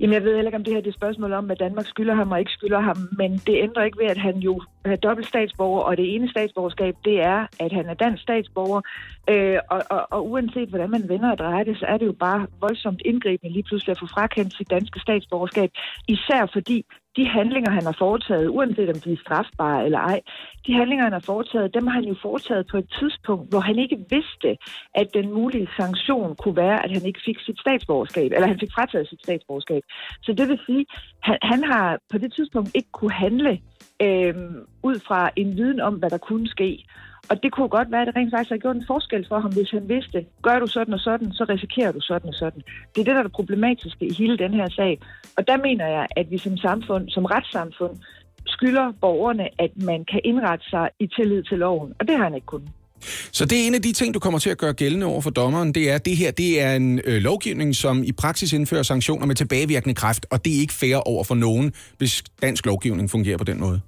Speaker 8: Jamen, jeg ved heller ikke, om det her det er et spørgsmål om, at Danmark skylder ham og ikke skylder ham, men det ændrer ikke ved, at han jo er dobbelt statsborger, og det ene statsborgerskab, det er, at han er dansk statsborger, øh, og, og, og uanset hvordan man vender og drejer det, så er det jo bare voldsomt indgribende lige pludselig at få frakendt sit danske statsborgerskab, især fordi de handlinger, han har foretaget, uanset om de er strafbare eller ej, de handlinger, han har foretaget, dem har han jo foretaget på et tidspunkt, hvor han ikke vidste, at den mulige sanktion kunne være, at han ikke fik sit statsborgerskab, eller han fik frataget sit statsborgerskab. Så det vil sige, han, han har på det tidspunkt ikke kunne handle øh, ud fra en viden om, hvad der kunne ske. Og det kunne godt være, at det rent faktisk har gjort en forskel for ham, hvis han vidste, gør du sådan og sådan, så risikerer du sådan og sådan. Det er det, der er det problematiske i hele den her sag. Og der mener jeg, at vi som samfund, som retssamfund, skylder borgerne, at man kan indrette sig i tillid til loven. Og det har han ikke kunnet.
Speaker 4: Så det er en af de ting, du kommer til at gøre gældende over for dommeren, det er, at det her det er en øh, lovgivning, som i praksis indfører sanktioner med tilbagevirkende kraft, og det er ikke fair over for nogen, hvis dansk lovgivning fungerer på den måde.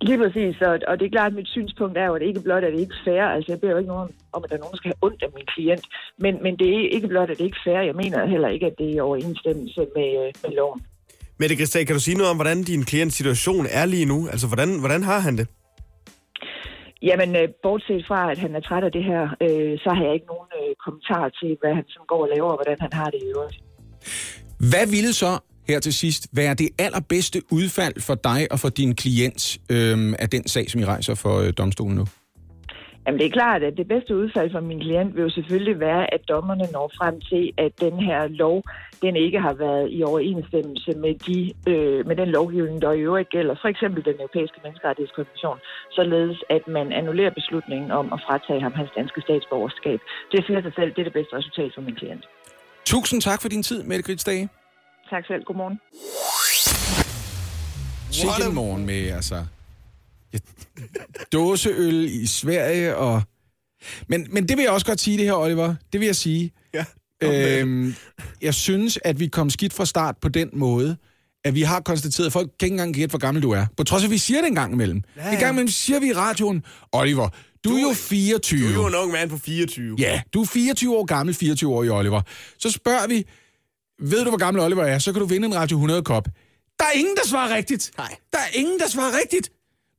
Speaker 8: Lige præcis, og, og det er klart, at mit synspunkt er jo, at det ikke blot er det ikke fair. Altså, jeg beder jo ikke nogen om, at der er nogen, der skal have ondt af min klient. Men, men det er ikke blot, at det ikke er fair. Jeg mener heller ikke, at det er i overensstemmelse med, øh, med loven.
Speaker 2: Mette Christian, kan du sige noget om, hvordan din klients situation er lige nu? Altså, hvordan, hvordan har han det?
Speaker 8: Jamen, øh, bortset fra, at han er træt af det her, øh, så har jeg ikke nogen øh, kommentar til, hvad han sådan går og laver, og hvordan han har det i øvrigt.
Speaker 4: Hvad ville så her til sidst være det allerbedste udfald for dig og for din klient øhm, af den sag, som I rejser for øh, domstolen nu?
Speaker 8: Jamen, det er klart, at det bedste udfald for min klient vil jo selvfølgelig være, at dommerne når frem til, at den her lov, den ikke har været i overensstemmelse med, de, øh, med den lovgivning, der i øvrigt gælder. For eksempel den europæiske menneskerettighedskonvention, således at man annullerer beslutningen om at fratage ham hans danske statsborgerskab. Det siger sig selv, det er det bedste resultat for min klient.
Speaker 4: Tusind tak for din tid, Mette Gritsdage.
Speaker 8: Tak selv. Godmorgen.
Speaker 4: Sikke morgen med, altså... Ja, dåseøl i Sverige og... Men, men det vil jeg også godt sige, det her, Oliver. Det vil jeg sige.
Speaker 2: Ja.
Speaker 4: Øhm, jeg synes, at vi kom skidt fra start på den måde, at vi har konstateret, at folk kan ikke engang gætte, hvor gammel du er. På trods af, at vi siger det en gang imellem. Ja, ja. En gang imellem siger vi i radioen, Oliver, du, du er jo 24.
Speaker 2: Du er jo en ung mand på 24.
Speaker 4: Ja, du er 24 år gammel, 24 år i Oliver. Så spørger vi, ved du, hvor gammel Oliver er, så kan du vinde en Radio 100-kop. Der er ingen, der svarer rigtigt.
Speaker 2: Nej.
Speaker 4: Der er ingen, der svarer rigtigt.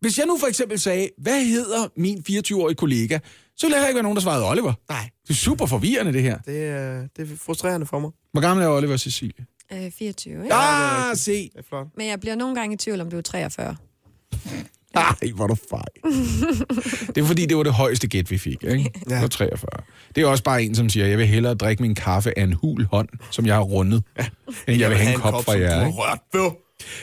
Speaker 4: Hvis jeg nu for eksempel sagde, hvad hedder min 24-årige kollega, så ville der ikke være nogen, der svarede Oliver.
Speaker 2: Nej.
Speaker 4: Det er super forvirrende, det her.
Speaker 2: Det er, det er frustrerende for mig.
Speaker 4: Hvor gammel er Oliver, Cecilie?
Speaker 9: Øh, 24, ikke?
Speaker 4: Ah, se.
Speaker 2: Det er flot.
Speaker 9: Men jeg bliver nogle gange i tvivl, om du er 43.
Speaker 4: Ej, hvor er du fej. det er fordi, det var det højeste gæt, vi fik, ikke? Ja. Det var 43. Det er også bare en, som siger, jeg vil hellere drikke min kaffe af en hul hånd, som jeg har rundet, ja. end jeg vil have en kop fra jer. Ikke?
Speaker 2: rørt.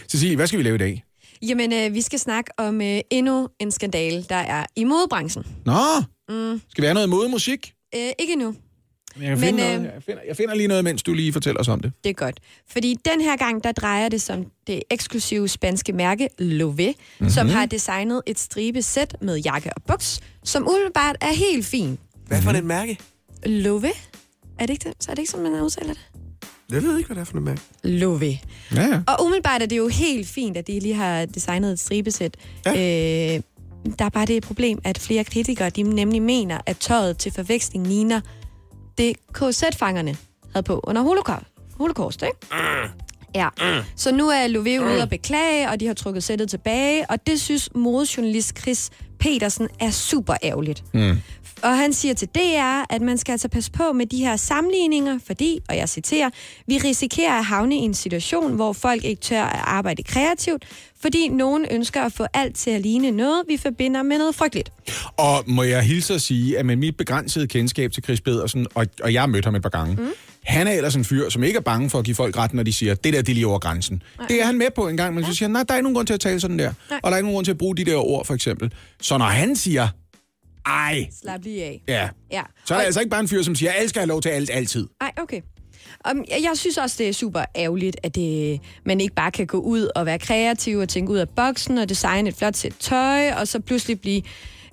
Speaker 4: Cecilie, hvad skal vi lave i dag?
Speaker 9: Jamen, øh, vi skal snakke om øh, endnu en skandale, der er i modebranchen.
Speaker 4: Nå, mm. skal vi have noget modemusik?
Speaker 9: Øh, ikke nu.
Speaker 4: Jeg, kan
Speaker 9: Men,
Speaker 4: finde noget. Jeg, finder, jeg finder lige noget, mens du lige fortæller os om det.
Speaker 9: Det er godt. Fordi den her gang, der drejer det som det eksklusive spanske mærke Lové, mm-hmm. som har designet et stribesæt med jakke og buks, som umiddelbart er helt fin.
Speaker 2: Hvad for et mærke?
Speaker 9: Lové? Er det ikke det? Så er det ikke, som man udtaler det?
Speaker 2: Jeg ved ikke, hvad det er for et mærke.
Speaker 9: Lové.
Speaker 4: Ja, ja.
Speaker 9: Og umiddelbart er det jo helt fint, at de lige har designet et stribesæt. Ja. Øh, der er bare det problem, at flere kritikere de nemlig mener, at tøjet til forveksling ligner det KZ-fangerne havde på under holocaust. Holocaust, ikke? Mm. Ja. Så nu er Louis ude at beklage, og de har trukket sættet tilbage, og det synes modejournalist Chris Petersen er super ærgerligt. Mm. Og han siger til DR, at man skal altså passe på med de her sammenligninger, fordi, og jeg citerer, vi risikerer at havne i en situation, hvor folk ikke tør at arbejde kreativt, fordi nogen ønsker at få alt til at ligne noget, vi forbinder med noget frygteligt.
Speaker 4: Og må jeg hilse at sige, at med mit begrænsede kendskab til Chris Pedersen, og, og jeg har mødt ham et par gange, mm. Han er ellers en fyr, som ikke er bange for at give folk ret, når de siger, det der, det er lige over grænsen. Nej. Det er han med på en gang, men så siger han, nej, der er ikke nogen grund til at tale sådan der.
Speaker 9: Nej.
Speaker 4: Og der er ikke nogen grund til at bruge de der ord, for eksempel. Så når han siger, ej,
Speaker 9: Slap lige af.
Speaker 4: ja,
Speaker 9: Ja.
Speaker 4: så er det altså ikke bare en fyr, som siger, alle skal have lov til alt, altid.
Speaker 9: Ej, okay. Um, jeg, jeg synes også, det er super ærgerligt, at det, man ikke bare kan gå ud og være kreativ og tænke ud af boksen og designe et flot sæt tøj, og så pludselig blive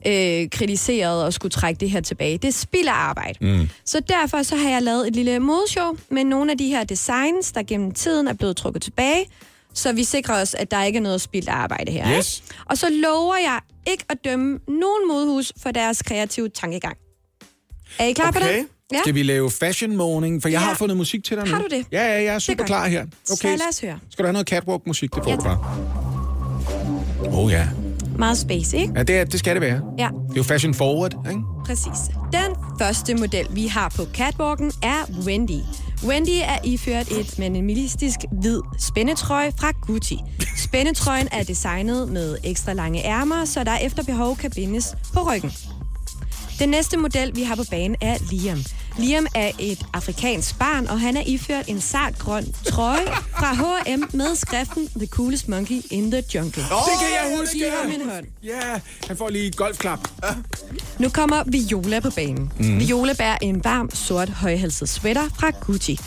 Speaker 9: øh, kritiseret og skulle trække det her tilbage. Det spilder arbejde. Mm. Så derfor så har jeg lavet et lille modeshow med nogle af de her designs, der gennem tiden er blevet trukket tilbage, så vi sikrer os, at der ikke er noget spildt arbejde her.
Speaker 4: Yes.
Speaker 9: Ikke? Og så lover jeg ikke at dømme nogen modehus for deres kreative tankegang. Er I klar på
Speaker 2: Okay.
Speaker 9: det? Ja.
Speaker 4: Skal vi lave fashion morning? For jeg
Speaker 9: Ja.
Speaker 4: har fundet musik til dig nu.
Speaker 9: Har du det?
Speaker 4: Ja, ja, jeg er super
Speaker 9: er
Speaker 4: klar her.
Speaker 9: Så lad os høre.
Speaker 4: Skal du have noget catwalk-musik? Det får
Speaker 9: Ja,
Speaker 4: du bare. Oh ja.
Speaker 9: Meget space, ikke?
Speaker 4: Ja, det, er, det skal det være.
Speaker 9: Ja,
Speaker 4: Det er jo fashion forward, ikke?
Speaker 9: præcis. Den første model, vi har på catwalken, er Wendy. Wendy er iført et minimalistisk hvid spændetrøje fra Gucci. Spændetrøjen er designet med ekstra lange ærmer, så der efter behov kan bindes på ryggen. Den næste model, vi har på banen, er Liam. Liam er et afrikansk barn, og han er iført en sart grøn trøje fra H&M med skriften The Coolest Monkey in the Jungle.
Speaker 4: Det kan jeg huske!
Speaker 9: Giv ham en hånd.
Speaker 4: Ja, han får lige golfklap.
Speaker 9: Nu kommer Viola på banen. Mm. Viola bærer en varm, sort, højhalset sweater fra Gucci.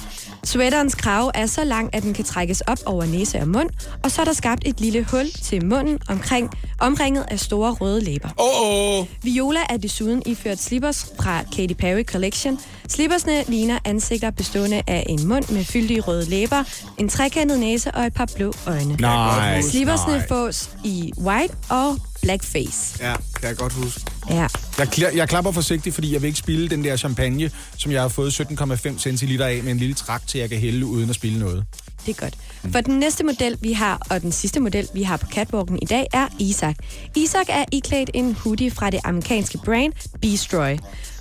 Speaker 9: Sweaterens krav er så lang, at den kan trækkes op over næse og mund, og så er der skabt et lille hul til munden omkring, omringet af store røde læber.
Speaker 4: Åh, oh,
Speaker 9: Viola er desuden iført slippers fra Katy Perry Collection. Slippersne ligner ansigter bestående af en mund med fyldige røde læber, en trekantet næse og et par blå øjne.
Speaker 4: nej.
Speaker 9: Slippersne
Speaker 4: nej.
Speaker 9: fås i white og blackface.
Speaker 2: Ja, kan jeg godt huske.
Speaker 9: Ja.
Speaker 4: Jeg, jeg klapper forsigtigt, fordi jeg vil ikke spille den der champagne, som jeg har fået 17,5 centiliter af med en lille trakt, til jeg kan hælde uden at spille noget.
Speaker 9: Det er godt. For den næste model, vi har, og den sidste model, vi har på catwalken i dag, er Isaac. Isaac er iklædt en hoodie fra det amerikanske brand Beastroy.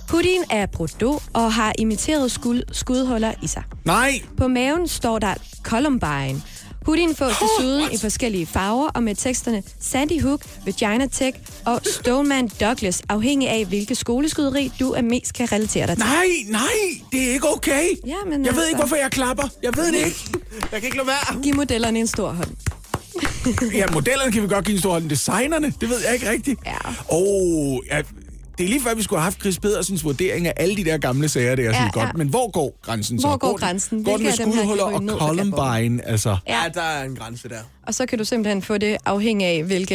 Speaker 9: Hoodien er Bordeaux og har imiteret skud, skudhuller i sig.
Speaker 4: Nej!
Speaker 9: På maven står der Columbine. Hoodien fås desuden i forskellige farver og med teksterne Sandy Hook, Vagina Tech og Stoneman Douglas, afhængig af hvilket skoleskyderi du er mest kan relatere dig til.
Speaker 4: Nej, nej, det er ikke okay.
Speaker 9: Ja, men
Speaker 4: jeg ved
Speaker 9: altså-
Speaker 4: ikke, hvorfor jeg klapper. Jeg ved det ikke.
Speaker 2: Jeg kan ikke lade være.
Speaker 9: Giv modellerne en stor hånd.
Speaker 4: Ja, modellerne kan vi godt give en stor hånd. Designerne, det ved jeg ikke rigtigt.
Speaker 9: Ja.
Speaker 4: Oh, ja, det er lige før, vi skulle have haft Chris Pedersens vurdering af alle de der gamle sager, det er ja,
Speaker 9: Ja,
Speaker 4: godt.
Speaker 9: ja.
Speaker 4: Men hvor går grænsen så?
Speaker 9: Hvor går grænsen?
Speaker 4: Går den med skudhuller og Columbine, altså?
Speaker 2: Ja, der er en grænse der.
Speaker 9: Og så kan du simpelthen få det afhængig af, hvilke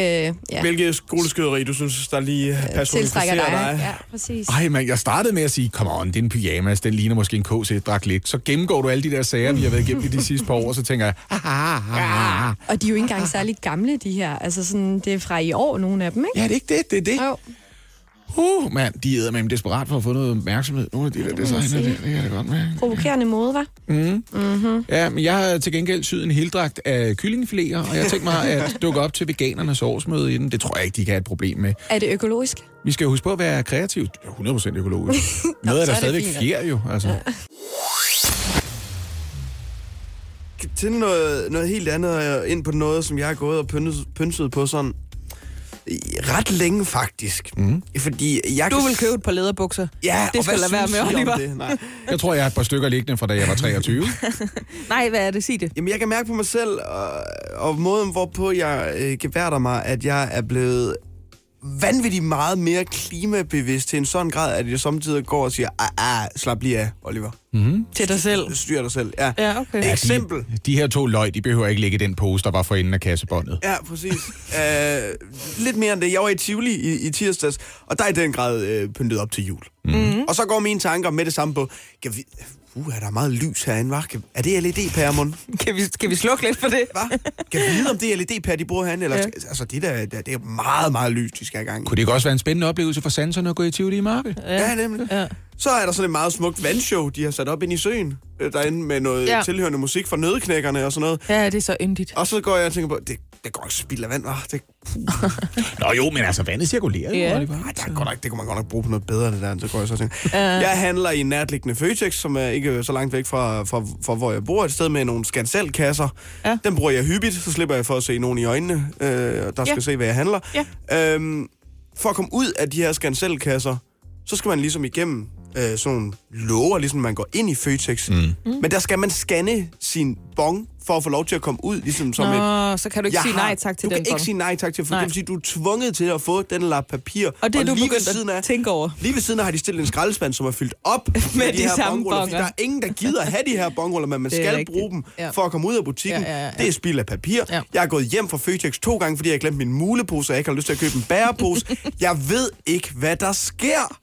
Speaker 9: ja,
Speaker 2: Hvilke skoleskyderi, du synes, der lige
Speaker 9: tiltrækker
Speaker 2: personificerer
Speaker 9: dig.
Speaker 2: dig?
Speaker 9: Ja, præcis.
Speaker 4: Ej, man, jeg startede med at sige, come on, det er en pyjamas, den ligner måske en KC-dragt lidt. Så gennemgår du alle de der sager, vi har været igennem i de sidste par år, og så tænker jeg, "Ah, ah, ah, ah."
Speaker 9: Og de er jo ikke engang særlig gamle, de her. Altså sådan, det er fra i år, nogle af dem, ikke?
Speaker 4: Ja, det er ikke det, det er det.
Speaker 9: Jo.
Speaker 4: Uh, mand, de er med desperat for at få noget opmærksomhed. Nogle af de der designer, det, det kan jeg godt med.
Speaker 9: Provokerende mode, var.
Speaker 4: Ja, men jeg har til gengæld syet en heldragt af kyllingefiléer, og jeg tænkte mig at dukke op til veganernes årsmøde inden. Det tror jeg ikke, de kan have et problem med.
Speaker 9: Er det økologisk?
Speaker 4: Vi skal jo huske på at være er 100% økologisk. Noget der
Speaker 9: er det
Speaker 4: stadigvæk
Speaker 9: fint.
Speaker 4: fjer jo, altså.
Speaker 2: Til noget, noget helt andet, øh, ind på noget, som jeg har gået og pynset, pynset på sådan ret længe faktisk. Mm. Fordi jeg
Speaker 3: Du
Speaker 2: kan
Speaker 3: vil købe et par læderbukser.
Speaker 2: Ja,
Speaker 3: Det skal lade være med, Oliver.
Speaker 2: Det? Nej.
Speaker 4: Jeg tror, jeg har et par stykker liggende fra da jeg var 23.
Speaker 3: Nej, hvad er det? Sig det.
Speaker 2: Jamen, jeg kan mærke på mig selv, og, og måden, hvorpå jeg øh, geværter mig, at jeg er blevet vanvittigt meget mere klimabevidst til en sådan grad, at jeg samtidig går og siger, ah, ah, slap lige af, Oliver.
Speaker 3: Til dig selv.
Speaker 2: Styr dig selv. Ja.
Speaker 3: Ja, okay.
Speaker 2: Eksempel.
Speaker 4: De, de her to løg, de behøver ikke ligge i den pose, der var for enden af kassebåndet.
Speaker 2: Ja, præcis. uh, lidt mere end det. Jeg var i Tivoli i, i tirsdags, og der er i den grad uh, pyntet op til jul. Mm. Og så går mine tanker med det samme på, kan uh, er der meget lys herinde, var? Er det LED-pærer, mon?
Speaker 3: Kan vi, kan vi slukke lidt for det?
Speaker 2: Hva? Kan vi vide, om det er LED-pærer, de bruger herinde? Eller,
Speaker 3: Ja.
Speaker 2: ja. Altså, det, der, der, det er meget, meget lys, de skal have gang i.
Speaker 4: Kunne det ikke også være en spændende oplevelse for sanserne at gå i Tivoli i mørke?
Speaker 2: Ja, nemlig.
Speaker 3: Ja.
Speaker 2: Så er der sådan et meget smukt vandshow, de har sat op ind i søen, øh, derinde med noget
Speaker 3: Ja.
Speaker 2: tilhørende musik fra nødeknækkerne og sådan noget.
Speaker 3: Ja, det er så yndigt.
Speaker 2: Og så går jeg og tænker på, det, det går ikke spild af vand, hva'? Det,
Speaker 4: Nå jo, men altså vandet cirkulerer jo,
Speaker 3: Ja.
Speaker 4: Oliver.
Speaker 2: Ej, der er godt nok, det kunne man godt nok bruge på noget bedre, det der. Så går jeg så og tænker. Jeg handler i en nærliggende Føtex, som er ikke så langt væk fra, fra, fra hvor jeg bor. Et sted med nogle skanselkasser.
Speaker 3: Ja.
Speaker 2: Den bruger jeg hyppigt, så slipper jeg for at se nogen i øjnene, øh, der skal
Speaker 3: Ja.
Speaker 2: se, hvad jeg handler.
Speaker 3: Ja.
Speaker 2: Øhm, for at komme ud af de her skanselkasser, så skal man ligesom igennem øh, sådan nogle låger, ligesom man går ind i Føtex. Mm. Men der skal man scanne sin bong for at få lov til at komme ud, ligesom som et
Speaker 3: Nå, så kan du ikke sige
Speaker 2: har-
Speaker 3: nej tak til
Speaker 2: du
Speaker 3: den
Speaker 2: kan ikke sige nej tak til, for
Speaker 3: Nej.
Speaker 2: det vil sige, du er tvunget til at få den lap papir.
Speaker 3: Og det er du begyndt
Speaker 2: siden af,
Speaker 3: at tænke over.
Speaker 2: Lige ved siden af har de stillet en skraldespand, som er fyldt op
Speaker 3: Med de
Speaker 2: her
Speaker 3: samme
Speaker 2: bongruller, fordi
Speaker 3: bonger.
Speaker 2: Der er ingen, der gider at have de her bongruller, men man
Speaker 3: Det
Speaker 2: skal
Speaker 3: rigtigt.
Speaker 2: bruge dem
Speaker 3: Ja.
Speaker 2: for at komme ud af butikken.
Speaker 3: Ja, ja, ja, ja.
Speaker 2: Det er spild af papir.
Speaker 3: Ja.
Speaker 2: Jeg er gået hjem fra Føtex to gange, fordi jeg har glemt min mulepose, og jeg ikke har lyst til at købe en bærepose. jeg ved ikke, hvad der sker.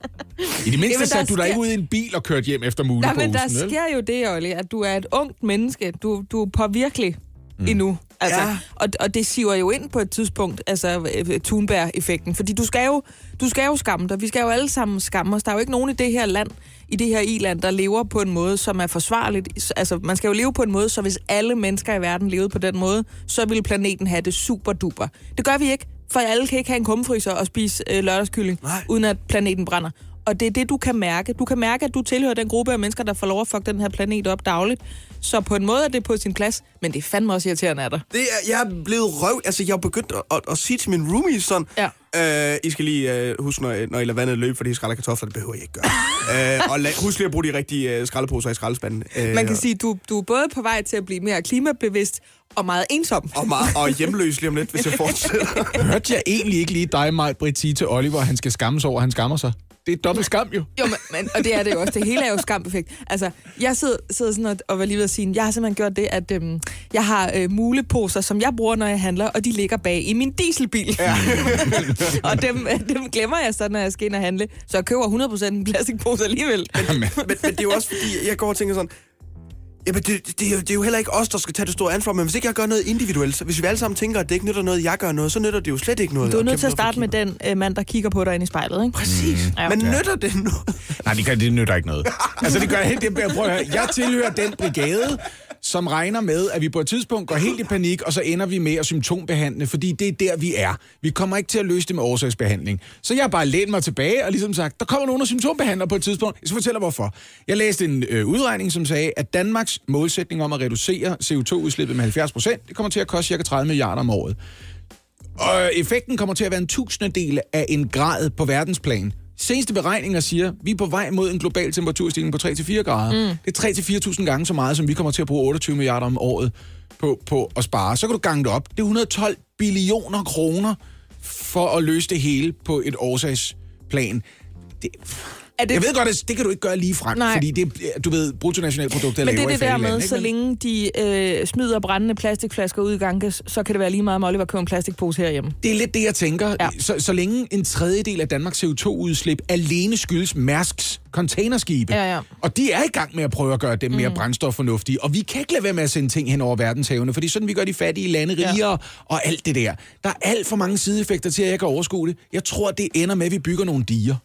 Speaker 4: I det mindste satte du dig ikke ud i en bil og kørte hjem efter
Speaker 3: Nej,
Speaker 4: muleposen,
Speaker 3: men der sker jo det, Olli, at du er et ungt menneske. Du, du er påvirkelig mm. endnu. Altså,
Speaker 2: Ja.
Speaker 3: og, og det siver jo ind på et tidspunkt, altså øh, Thunberg-effekten. Fordi du skal, jo, du skal jo skamme dig. Vi skal jo alle sammen skamme os. Der er jo ikke nogen i det her land, i det her i-land, der lever på en måde, som er forsvarligt. Altså, man skal jo leve på en måde, så hvis alle mennesker i verden levede på den måde, så ville planeten have det super duper. Det gør vi ikke, for alle kan ikke have en kumfryser og spise øh, lørdagskylling,
Speaker 2: Nej.
Speaker 3: uden at planeten brænder. Og det er det, du kan mærke. Du kan mærke, at du tilhører den gruppe af mennesker, der får lov at fuck den her planet op dagligt. Så på en måde er det på sin plads, men det er fandme også irriterende af dig.
Speaker 2: Det er, jeg er blevet røv. Altså, jeg har begyndt at, at, at sige til min roomies sådan,
Speaker 3: Ja.
Speaker 2: øh, I skal lige øh, huske, når, I- når I lader vandet løbe, for de skræller kartofler, det behøver I ikke gøre. øh, og la, husk lige at bruge de rigtige øh, skraldeposer i skraldespanden. Øh,
Speaker 3: Man kan sige, du, du er både på vej til at blive mere klimabevidst og meget ensom.
Speaker 2: Og, meget, og hjemløs lige om lidt, hvis jeg fortsætter.
Speaker 4: Hørte jeg egentlig ikke lige dig, Maj Britt, sige til Oliver, at han skal skamme sig over, at han skammer sig? Det er dobbelt skam jo.
Speaker 3: Jo, men, men, og det er det jo også. Det hele er jo skambeffekt. Altså, jeg sidder, sidder sådan og, og var lige ved at sige, jeg har simpelthen gjort det, at øhm, jeg har øh, muleposer, som jeg bruger, når jeg handler, og de ligger bag i min dieselbil. Ja. og dem, dem glemmer jeg så, når jeg skal ind og handle. Så jeg køber 100% en plastikpose alligevel.
Speaker 4: Jamen,
Speaker 2: men, men det er jo også fordi, jeg går og tænker sådan, Jamen, det, det, er jo, det er jo heller ikke os, der skal tage det store ansvar, men hvis ikke jeg gør noget individuelt, så hvis vi alle sammen tænker, at det ikke nytter noget, jeg gør noget, så nytter det jo slet ikke noget.
Speaker 3: Du er nødt til at starte med den øh, mand, der kigger på dig ind i spejlet, ikke?
Speaker 2: Præcis.
Speaker 3: Ja.
Speaker 2: Men nytter det noget?
Speaker 4: Nej, det, gør, det nytter ikke noget. Altså, det gør helt det. Prøv at høre. Jeg tilhører den brigade, som regner med, at vi på et tidspunkt går helt i panik, og så ender vi med at symptombehandle, fordi det er der, vi er. Vi kommer ikke til at løse det med årsagsbehandling. Så jeg har bare lænet mig tilbage og ligesom sagt, der kommer nogen, der symptombehandler på et tidspunkt. Jeg skal fortælle hvorfor. Jeg læste en øh, udregning, som sagde, at Danmarks målsætning om at reducere CO2-udslippet med 70 procent, det kommer til at koste cirka 30 milliarder om året. Og effekten kommer til at være en tusindedel af en grad på verdensplan. Seneste beregninger siger, at vi er på vej mod en global temperaturstigning på 3-4 grader. Mm. Det er 3-4.000 gange så meget, som vi kommer til at bruge 28 milliarder om året på, på at spare. Så kan du gange det op. Det er 112 billioner kroner for at løse det hele på et årsagsplan. Det,
Speaker 3: Er det,
Speaker 4: jeg ved godt, at det kan du ikke gøre lige frem, fordi det, du ved, bruttonationalproduktet er
Speaker 3: men det er det der med, så længe de øh, smider brændende plastikflasker ud i Ganges, så kan det være lige meget, om Oliver køber en plastikpose herhjemme.
Speaker 4: Det er lidt det, jeg tænker.
Speaker 3: Ja.
Speaker 4: Ja. Så, så længe en tredjedel af Danmarks CO2-udslip alene skyldes Mærsks containerskibe,
Speaker 3: Ja, ja.
Speaker 4: og de er i gang med at prøve at gøre dem mere brændstoffornuftige, og vi kan ikke lade være med at sende ting hen over verdenshavene, fordi sådan vi gør de fattige lande
Speaker 3: Ja.
Speaker 4: rigere, og alt det der. Der er alt for mange sideeffekter til, at jeg kan overskue det. Jeg tror, det ender med, at vi bygger nogle diger.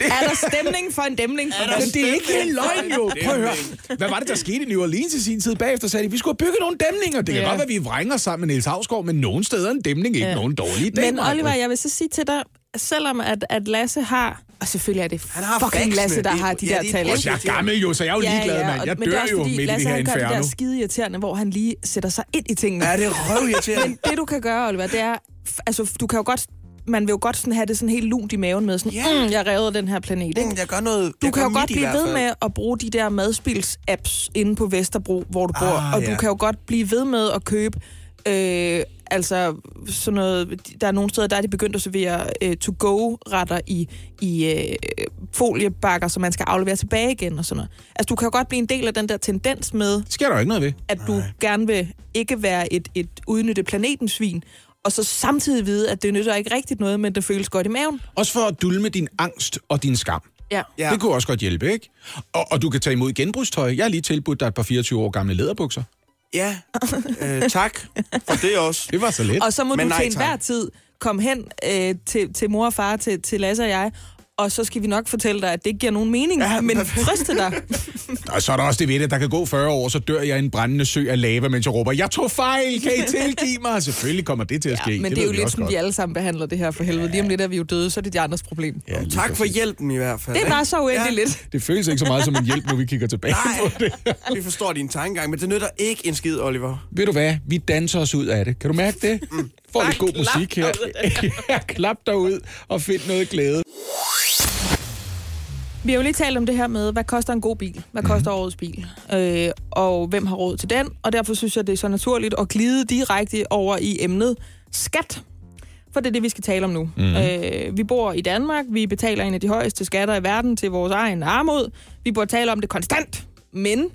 Speaker 3: Er der stemning for en dæmning?
Speaker 4: Men det er ikke helt løgn, jo. Prøv at høre. Hvad var det, der skete i New Orleans i sin tid? Bagefter sagde de, vi skulle have bygget nogle dæmninger. Det kan
Speaker 3: Ja.
Speaker 4: godt være, at vi vrænger sammen med Niels Havsgaard, men nogle steder er en dæmning ikke
Speaker 3: Ja.
Speaker 4: nogen dårlig idé.
Speaker 3: Men. Oliver, jeg vil så sige til dig, selvom at, at Lasse har... Og selvfølgelig er det
Speaker 2: Han har
Speaker 3: fucking
Speaker 2: faxene.
Speaker 3: Lasse, der har de
Speaker 2: ja,
Speaker 3: der
Speaker 2: de er
Speaker 3: tal.
Speaker 4: Jeg er gammel jo, så jeg er jo ligeglad, mand.
Speaker 3: og-
Speaker 4: Jeg
Speaker 3: er
Speaker 4: dør
Speaker 3: også
Speaker 4: jo midt i det
Speaker 3: Lasse,
Speaker 4: her
Speaker 3: han gør det
Speaker 4: inferno.
Speaker 3: der skide irriterende, hvor han lige sætter sig ind i tingene.
Speaker 2: Ja, det er røvirriterende.
Speaker 3: Men det, du kan gøre, Oliver, det er... Altså, du kan jo godt... Man vil jo godt sådan have det sådan helt lunt i maven med sådan,
Speaker 2: Ja.
Speaker 3: mm, jeg redder den her planet, ikke?
Speaker 2: Mm, Jeg gør noget...
Speaker 3: Du
Speaker 2: jeg
Speaker 3: kan
Speaker 2: gør
Speaker 3: jo godt blive ved med at bruge de der madspils-apps inde på Vesterbro, hvor du bor,
Speaker 2: Ah,
Speaker 3: og du
Speaker 2: ja.
Speaker 3: kan jo godt blive ved med at købe øh, altså sådan noget, der er nogle steder, der er de begyndt at servere øh, to-go-retter i, i øh, foliebakker, som man skal aflevere tilbage igen og sådan noget. Altså, du kan jo godt blive en del af den der tendens med,
Speaker 4: sker der ikke noget ved.
Speaker 3: at du gerne vil ikke være et, et udnytte planetens svin, og så samtidig vide, at det nytter ikke rigtigt noget, men det føles godt i maven.
Speaker 4: Også for at dulme din angst og din skam.
Speaker 3: Ja.
Speaker 4: Det kunne også godt hjælpe, ikke? Og, og du kan tage imod genbrugstøj. Jeg har lige tilbudt dig et par 24 år gamle læderbukser.
Speaker 2: Ja, øh, tak for det også.
Speaker 4: Det var så let.
Speaker 3: Og så må
Speaker 2: Men
Speaker 3: du
Speaker 2: nej,
Speaker 3: til enhver tid komme hen øh, til, til mor og far, til, til Lasse og jeg, og så skal vi nok fortælle dig, at det ikke giver nogen mening,
Speaker 2: Ja,
Speaker 3: ja, men trøste dig.
Speaker 4: Og så er der også det ved det, der kan gå 40 år, så dør jeg i en brændende sø af lava, mens jeg råber, jeg tog fejl, kan I tilgive mig? Selvfølgelig kommer det til at ske.
Speaker 3: Ja, men det,
Speaker 4: ved
Speaker 3: er jo lidt sådan,
Speaker 4: godt.
Speaker 3: vi alle sammen behandler det her for helvede. Lige om lidt er vi jo døde, så er det de andres problem.
Speaker 4: Ja,
Speaker 2: Tak for hjælpen i hvert fald.
Speaker 3: Det er bare så uendeligt
Speaker 2: Ja.
Speaker 3: lidt.
Speaker 4: Det føles ikke så meget som en hjælp, når vi kigger tilbage på det.
Speaker 2: Vi forstår din tankegang, men det nytter ikke en skid, Oliver.
Speaker 4: Ved du hvad? Vi danser os ud af det. Kan du mærke det? Får lidt god musik her. ja, klap dig ud og find noget glæde.
Speaker 3: Vi har jo lige talt om det her med, hvad koster en god bil? Hvad koster årets bil? Øh, og hvem har råd til den? Og derfor synes jeg, det er så naturligt at glide direkte over i emnet skat. For det er det, vi skal tale om nu. Mm. Øh, vi bor i Danmark. Vi betaler en af de højeste skatter i verden til vores egen armod. Vi burde tale om det konstant. Men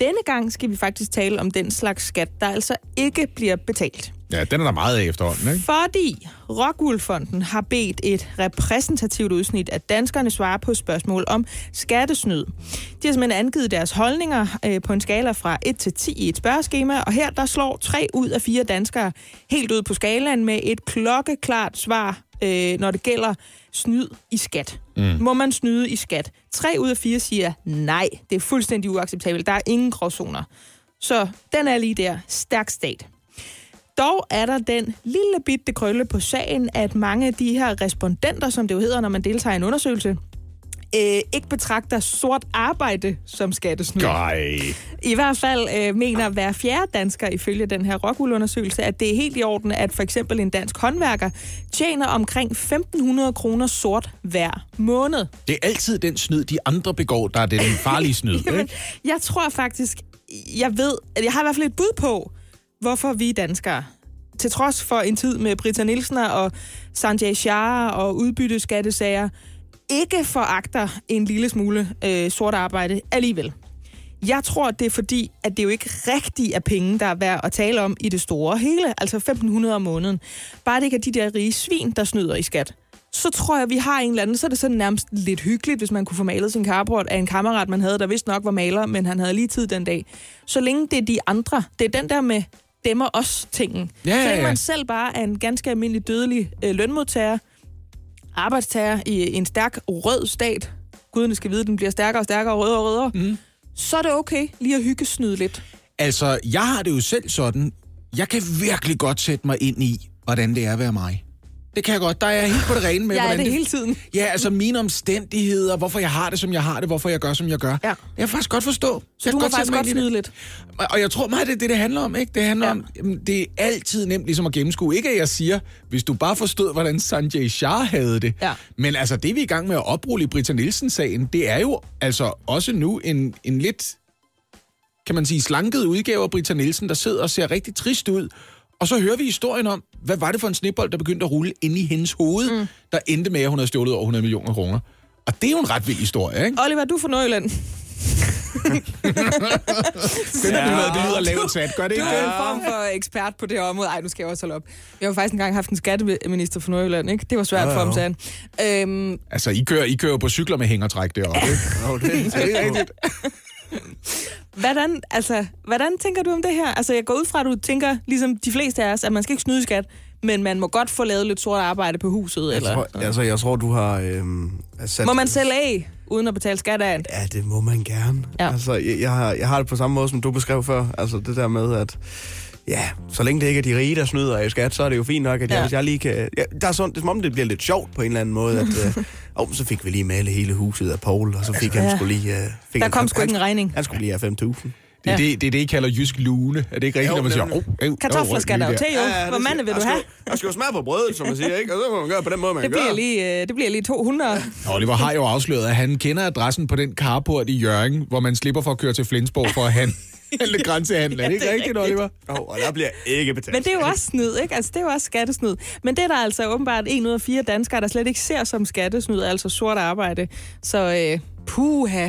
Speaker 3: denne gang skal vi faktisk tale om den slags skat, der altså ikke bliver betalt.
Speaker 4: Ja, den er der meget af efterhånden, ikke?
Speaker 3: Fordi Rockwool-fonden har bedt et repræsentativt udsnit af danskerne svare på spørgsmål om skattesnyd. De har simpelthen angivet deres holdninger øh, på en skala fra 1 til 10 i et spørgeskema, og her der slår 3 ud af 4 danskere helt ud på skalaen med et klokkeklart svar, øh, når det gælder snyd i skat. Mm. Må man snyde i skat? 3 ud af 4 siger nej, det er fuldstændig uacceptabelt. Der er ingen gråzoner. Så den er lige der. Stærk stat. Dog er der den lille bitte krølle på sagen, at mange af de her respondenter, som det jo hedder, når man deltager i en undersøgelse, øh, ikke betragter sort arbejde som skattesnyd.
Speaker 4: Nej.
Speaker 3: I hvert fald øh, mener hver fjerde dansker ifølge den her Rockwool-undersøgelse, at det er helt i orden, at for eksempel en dansk håndværker tjener omkring 1.500 kroner sort hver måned.
Speaker 4: Det er altid den snyd, de andre begår, der er den farlige snyd,
Speaker 3: Jamen,
Speaker 4: ikke?
Speaker 3: jeg tror faktisk, jeg ved, at jeg har i hvert fald et bud på, hvorfor vi danskere, til trods for en tid med Britta Nielsen og Sanjay Shah og udbytteskattesager, ikke foragter en lille smule øh, sort arbejde alligevel. Jeg tror, det er fordi, at det jo ikke rigtigt er penge, der er værd at tale om i det store hele, altså 1.500 om måneden. Bare det ikke er de der rige svin, der snyder i skat. Så tror jeg, vi har en eller anden, så er det sådan nærmest lidt hyggeligt, hvis man kunne få malet sin carport af en kammerat, man havde, der vist nok var maler, men han havde lige tid den dag. Så længe det er de andre, det er den der med dem og os tingen.
Speaker 4: Ja,
Speaker 3: så
Speaker 4: ja,
Speaker 3: længe
Speaker 4: ja.
Speaker 3: man selv bare er en ganske almindelig dødelig øh, lønmodtager, arbejdstager i en stærk rød stat, gudene skal vide, den bliver stærkere og stærkere og rødere og rødere, mm. så er det okay lige at hyggesnyde lidt.
Speaker 4: Altså, jeg har det jo selv sådan, jeg kan virkelig godt sætte mig ind i, hvordan det er at være mig. Det kan jeg godt. Der er jeg helt på det rene med,
Speaker 3: Jeg er
Speaker 4: hvordan
Speaker 3: det hele tiden.
Speaker 4: Ja, altså mine omstændigheder, hvorfor jeg har det, som jeg har det, hvorfor jeg gør, som jeg gør.
Speaker 3: Ja.
Speaker 4: Jeg kan faktisk godt forstå.
Speaker 3: Så du må faktisk godt snyde lidt.
Speaker 4: Og jeg tror meget, det er det, det handler om, ikke? Det handler
Speaker 3: Ja.
Speaker 4: om, det er altid nemt ligesom at gennemskue. Ikke at jeg siger, hvis du bare forstod, hvordan Sanjay Shah havde det.
Speaker 3: Ja.
Speaker 4: Men altså, det vi er i gang med at oprulle i Britta Nielsen-sagen, det er jo altså også nu en, en lidt, kan man sige, slanket udgave af Britta Nielsen, der sidder og ser rigtig trist ud. Og så hører vi historien om, hvad var det for en snebold, der begyndte at rulle inde i hendes hoved, mm. der endte med, at hun havde stjålet over 100 millioner kroner. Og det er jo en ret vild historie, ikke?
Speaker 3: Oliver, du er fra Nordjylland.
Speaker 4: Den ja. det lyder lavt sat, gør det
Speaker 3: Du
Speaker 4: ikke
Speaker 3: er
Speaker 4: det?
Speaker 3: en form for ekspert på det her område. Ej, nu skal jeg også holde op. Jeg har faktisk engang haft en skatteminister fra Nordjylland, ikke? Det var svært for ham, sagde han. Øhm,
Speaker 4: Altså, I kører, I kører på cykler med hængertræk deroppe, ikke?
Speaker 2: Oh, det,
Speaker 4: Er rigtigt?
Speaker 3: hvordan, altså, hvordan tænker du om det her? Altså, jeg går ud fra, at du tænker, ligesom de fleste af os, at man skal ikke snyde skat, men man må godt få lavet lidt sort arbejde på huset,
Speaker 2: jeg,
Speaker 3: eller?
Speaker 2: tror, altså, jeg tror, du har... Øhm, sat,
Speaker 3: Må man sælge af, uden at betale skat af?
Speaker 2: Ja, det må man gerne.
Speaker 3: Ja.
Speaker 2: Altså, jeg, jeg, har, jeg har det på samme måde, som du beskrev før. Altså, det der med, at... Ja, så længe det ikke er de rige, der snyder i skat, så er det jo fint nok, at jeg,
Speaker 3: Ja.
Speaker 2: hvis jeg lige kan... Ja, der er sådan, det er som om, det bliver lidt sjovt på en eller anden måde, at... øh, oh, så fik vi lige malet hele huset af Paul, og så fik han
Speaker 3: Ja.
Speaker 2: skulle lige... Øh, fik
Speaker 3: Der
Speaker 2: han,
Speaker 3: kom sgu
Speaker 2: han,
Speaker 3: ikke en regning.
Speaker 2: Han skulle lige have 5.000.
Speaker 4: Det er,
Speaker 3: Ja.
Speaker 4: det, det er det, I kalder jysk lune. Er det ikke rigtigt,
Speaker 2: Jo,
Speaker 4: når man siger... Oh, oh,
Speaker 3: Kartofler skal der jo til, jo. Hvor
Speaker 2: det
Speaker 3: mange
Speaker 2: siger-
Speaker 3: vil du have?
Speaker 2: Skal, der skal jo smag på brødet, som man siger, ikke? Og så må man gøre på den måde, man
Speaker 3: Det
Speaker 2: gør.
Speaker 3: bliver, lige, øh, det bliver lige 200.
Speaker 4: Oliver har jo afsløret, at han kender adressen på den carport i Jørgen, hvor man slipper for at køre til Flensborg for at handle grænsehandel. Er det ikke
Speaker 3: det er
Speaker 4: rigtigt,
Speaker 3: rigtigt.
Speaker 4: Oliver?
Speaker 2: Oh, og der bliver ikke betalt.
Speaker 3: Men det er jo også snyd, ikke? Altså, det er jo også skattesnyd. Men det er der altså åbenbart en ud af fire danskere, der slet ikke ser som skattesnyd, altså sort arbejde. Så øh, puha.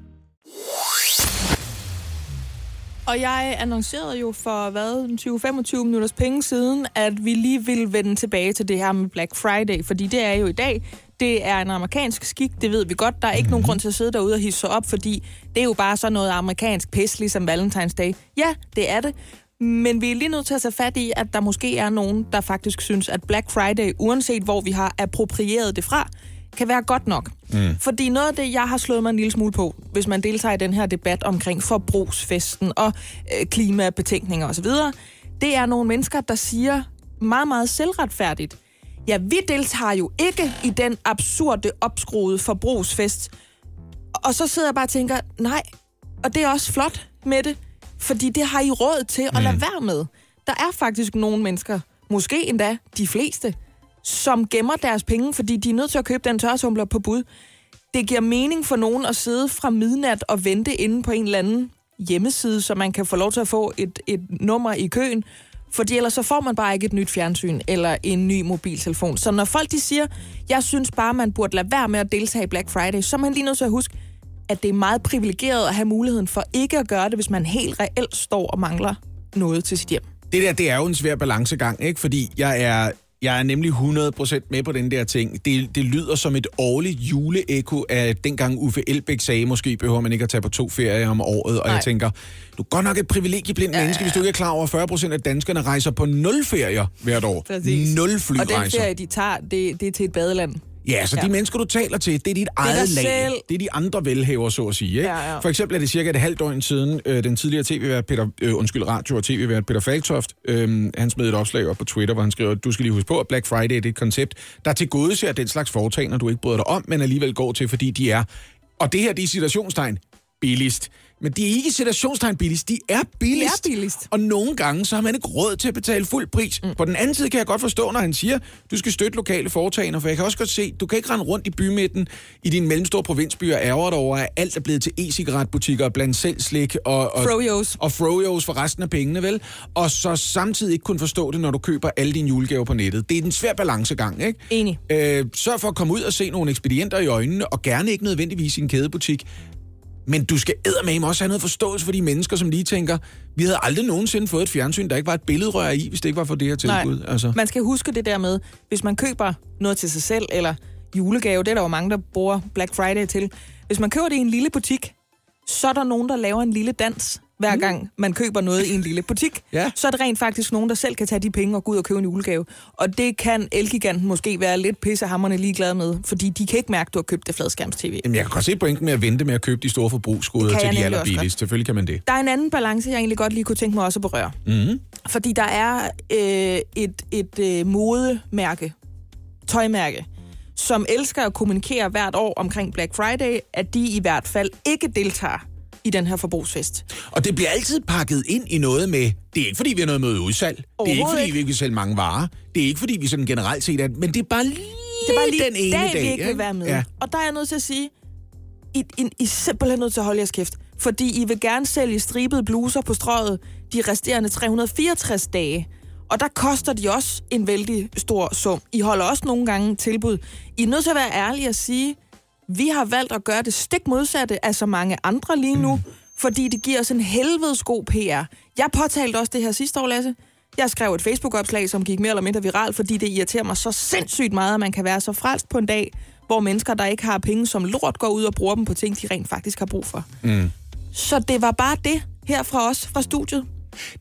Speaker 3: Og jeg annoncerede jo for, hvad, 20-25 minutters penge siden, at vi lige ville vende tilbage til det her med Black Friday, fordi det er jo i dag. Det er en amerikansk skik, det ved vi godt. Der er ikke nogen grund til at sidde derude og hisse sig op, fordi det er jo bare sådan noget amerikansk pis, ligesom Valentine's Day. Ja, det er det. Men vi er lige nødt til at tage fat i, at der måske er nogen, der faktisk synes, at Black Friday, uanset hvor vi har approprieret det fra, kan være godt nok. Mm. Fordi noget af det, jeg har slået mig en lille smule på, hvis man deltager i den her debat omkring forbrugsfesten og øh, klimabetænkninger osv., det er nogle mennesker, der siger meget, meget selvretfærdigt, ja, vi deltager jo ikke i den absurde, opskruede forbrugsfest. Og så sidder jeg bare og tænker, nej, og det er også flot med det, fordi det har I råd til at lade være med. Der er faktisk nogle mennesker, måske endda de fleste, som gemmer deres penge, fordi de er nødt til at købe den tørretumbler på bud. Det giver mening for nogen at sidde fra midnat og vente inde på en eller anden hjemmeside, så man kan få lov til at få et, et nummer i køen. Fordi ellers så får man bare ikke et nyt fjernsyn eller en ny mobiltelefon. Så når folk de siger, jeg synes bare, man burde lade være med at deltage i Black Friday, så er man lige nødt til at huske, at det er meget privilegeret at have muligheden for ikke at gøre det, hvis man helt reelt står og mangler noget til sit hjem.
Speaker 4: Det der, det er jo en svær balancegang, ikke? Fordi jeg er, jeg er nemlig 100% med på den der ting. Det, det lyder som et årligt juleeko af dengang Uffe Elbæk sagde, måske behøver man ikke at tage på to ferier om året. Og
Speaker 3: Nej.
Speaker 4: jeg tænker, du er godt nok et privilegieblind ja, menneske, hvis du ikke er klar over, at 40% af danskerne rejser på nul ferier hvert år.
Speaker 3: Præcis.
Speaker 4: Nul
Speaker 3: Og den
Speaker 4: flyrejser.
Speaker 3: ferie, de tager, det, det er til et badeland.
Speaker 4: Ja, så. Ja. de mennesker, du taler til, det er dit eget
Speaker 3: dig
Speaker 4: lag.
Speaker 3: selv.
Speaker 4: Det er de andre velhaver, så at sige. Ikke?
Speaker 3: Ja, ja.
Speaker 4: For eksempel er det cirka et halvt døgn siden, øh, den tidligere tv-vært Peter, øh, undskyld, radio- og tv-vært Peter Falktoft, øh, han smed et opslag op på Twitter, hvor han skriver, du skal lige huske på, at Black Friday det er et koncept, der til gode ser den slags foretagender, du ikke bryder dig om, men alligevel går til, fordi de er, og det her, de er citationstegn, billigst. Men de er ikke citationstegn billigst, de er billigst.
Speaker 3: De er billigst.
Speaker 4: Og nogle gange, så har man ikke råd til at betale fuld pris. Mm. På den anden side kan jeg godt forstå, når han siger, du skal støtte lokale foretagender, for jeg kan også godt se, du kan ikke rende rundt i bymidten i din mellemstore provinsby og ærger dig over, at alt er blevet til e-cigaretbutikker blandt selv slik og, og,
Speaker 3: Frojos.
Speaker 4: og frojos for resten af pengene, vel? Og så samtidig ikke kunne forstå det, når du køber alle dine julegaver på nettet. Det er en svær balancegang, ikke?
Speaker 3: Enig.
Speaker 4: Øh, sørg for at komme ud og se nogle ekspedienter i øjnene, og gerne ikke nødvendigvis i en kædebutik. Men du skal eddermame også have noget forståelse for de mennesker, som lige tænker, vi havde aldrig nogensinde fået et fjernsyn, der ikke var et billedrør i, hvis det ikke var for det her tilbud.
Speaker 3: Nej,
Speaker 4: Altså.
Speaker 3: man skal huske det der med, hvis man køber noget til sig selv, eller julegave, det er der jo mange, der bruger Black Friday til. Hvis man køber det i en lille butik, så er der nogen, der laver en lille dans, hver gang man køber noget i en lille butik.
Speaker 4: Mm. Ja.
Speaker 3: Så er det rent faktisk nogen, der selv kan tage de penge og gå ud og købe en julegave. Og det kan Elgiganten måske være lidt pissehammerne ligeglad med, fordi de kan ikke mærke, at du har købt det fladskærms-tv.
Speaker 4: Jamen, jeg kan godt se pointen med at vente med at købe de store forbrugsgoder til de
Speaker 3: nemlig
Speaker 4: aller
Speaker 3: også godt.
Speaker 4: billigste. Selvfølgelig kan man det.
Speaker 3: Der er en anden balance, jeg egentlig godt lige kunne tænke mig også at berøre.
Speaker 4: Mm-hmm.
Speaker 3: Fordi der er øh, et, et øh, modemærke, tøjmærke, som elsker at kommunikere hvert år omkring Black Friday, at de i hvert fald ikke deltager i den her forbrugsfest.
Speaker 4: Og det bliver altid pakket ind i noget med, det er ikke fordi, vi har noget med udsalg. Det er ikke fordi, vi ikke vil sælge mange varer. Det er ikke fordi, vi sådan generelt set er, men det er bare lige,
Speaker 3: Det er bare lige
Speaker 4: den ene
Speaker 3: dag,
Speaker 4: dag.
Speaker 3: vi ikke vil være med.
Speaker 4: Ja.
Speaker 3: Og der er jeg nødt til at sige, I, I, I er simpelthen nødt til at holde jeres kæft. Fordi I vil gerne sælge stribede bluser på strøget de resterende 364 dage. Og der koster de også en vældig stor sum. I holder også nogle gange tilbud. I er nødt til at være ærlige og sige, vi har valgt at gøre det stik modsatte af så mange andre lige nu, fordi det giver os en helvedes god PR. Jeg påtalte også det her sidste år, Lasse. Jeg skrev et Facebook-opslag, som gik mere eller mindre viralt, fordi det irriterer mig så sindssygt meget, at man kan være så frelst på en dag, hvor mennesker, der ikke har penge som lort, går ud og bruger dem på ting, de rent faktisk har brug for. Mm. Så det var bare det her fra os, fra studiet.